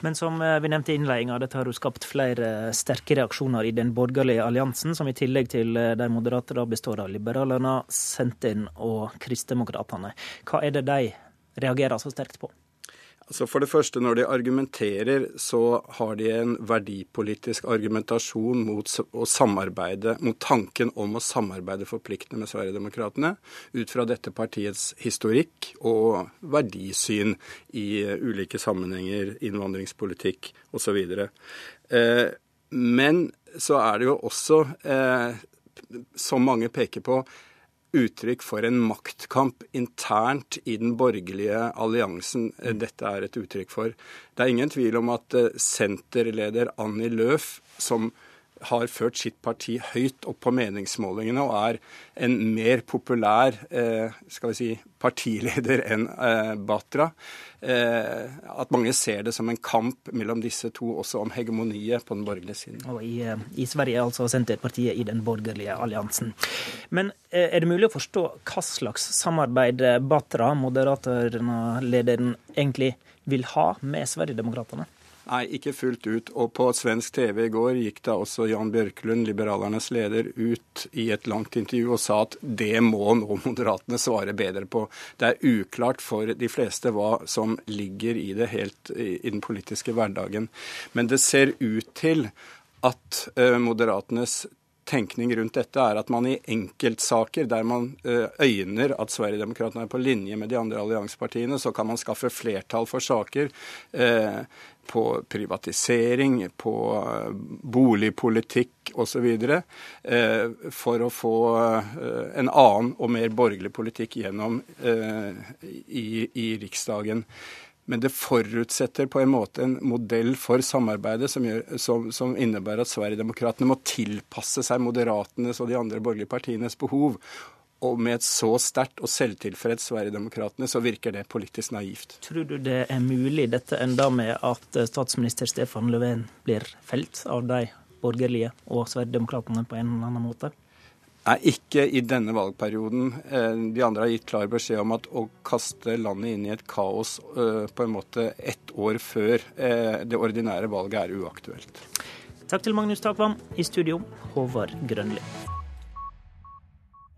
Men som eh, vi nevnte i innledninga, dette har jo skapt flere sterke reaksjoner i den borgerlige alliansen, som i tillegg til eh, de moderate da består av Liberalerne, Sentin og Kristdemokratene. Hva er det de reagerer så sterkt på? Altså For det første, når de argumenterer, så har de en verdipolitisk argumentasjon mot å samarbeide, mot tanken om å samarbeide forpliktende med Sverigedemokraterna, ut fra dette partiets historikk og verdisyn i ulike sammenhenger, innvandringspolitikk osv. Eh, men så er det jo også, eh, som mange peker på, uttrykk for en maktkamp internt i den borgerlige alliansen eh, dette er et uttrykk for. Det er ingen tvil om at eh, senterleder Annie Løf, som har ført sitt parti høyt opp på meningsmålingene og er en mer populær eh, skal vi si, partileder enn eh, Batra. Eh, at mange ser det som en kamp mellom disse to, også om hegemoniet på den borgerlige siden. Og i, i Sverige altså Senterpartiet i den borgerlige alliansen. Men er det mulig å forstå hva slags samarbeid Batra, moderaterlederen, egentlig vil ha med Sverigedemokraterna? Nei, ikke fullt ut. Og på svensk TV i går gikk da også Jan Bjørklund, Liberalernes leder, ut i et langt intervju og sa at det må nå Moderatene svare bedre på. Det er uklart for de fleste hva som ligger i det helt i, den politiske hverdagen. Men det ser ut til at uh, Moderatenes tenkning rundt dette er at man i enkeltsaker der man uh, øyner at Sverigedemokraterna er på linje med de andre alliansepartiene, så kan man skaffe flertall for saker. Uh, på privatisering, på eh, boligpolitikk osv. Eh, for å få eh, en annen og mer borgerlig politikk gjennom i, i Riksdagen. Men det forutsetter på en måte en modell for samarbeidet som, gjør, som, som innebærer at Sverigedemokraterna må tilpasse seg Moderatenes og de andre borgerlige partienes behov. Og med et så sterkt og selvtilfreds Sverigedemokraterna, så virker det politisk naivt. Tror du det er mulig, dette enda med at eh, statsminister Stefan Löfven blir felt av de borgerlige og Sverigedemokraterna på en eller annen måte? Nei, ikke i denne valgperioden. Eh, de andre har gitt klar beskjed om at å kaste landet inn i et kaos eh, på en måte ett år før det ordinære valget er uaktuelt. Takk til Magnus Takvam. I studio, Håvard Grønli.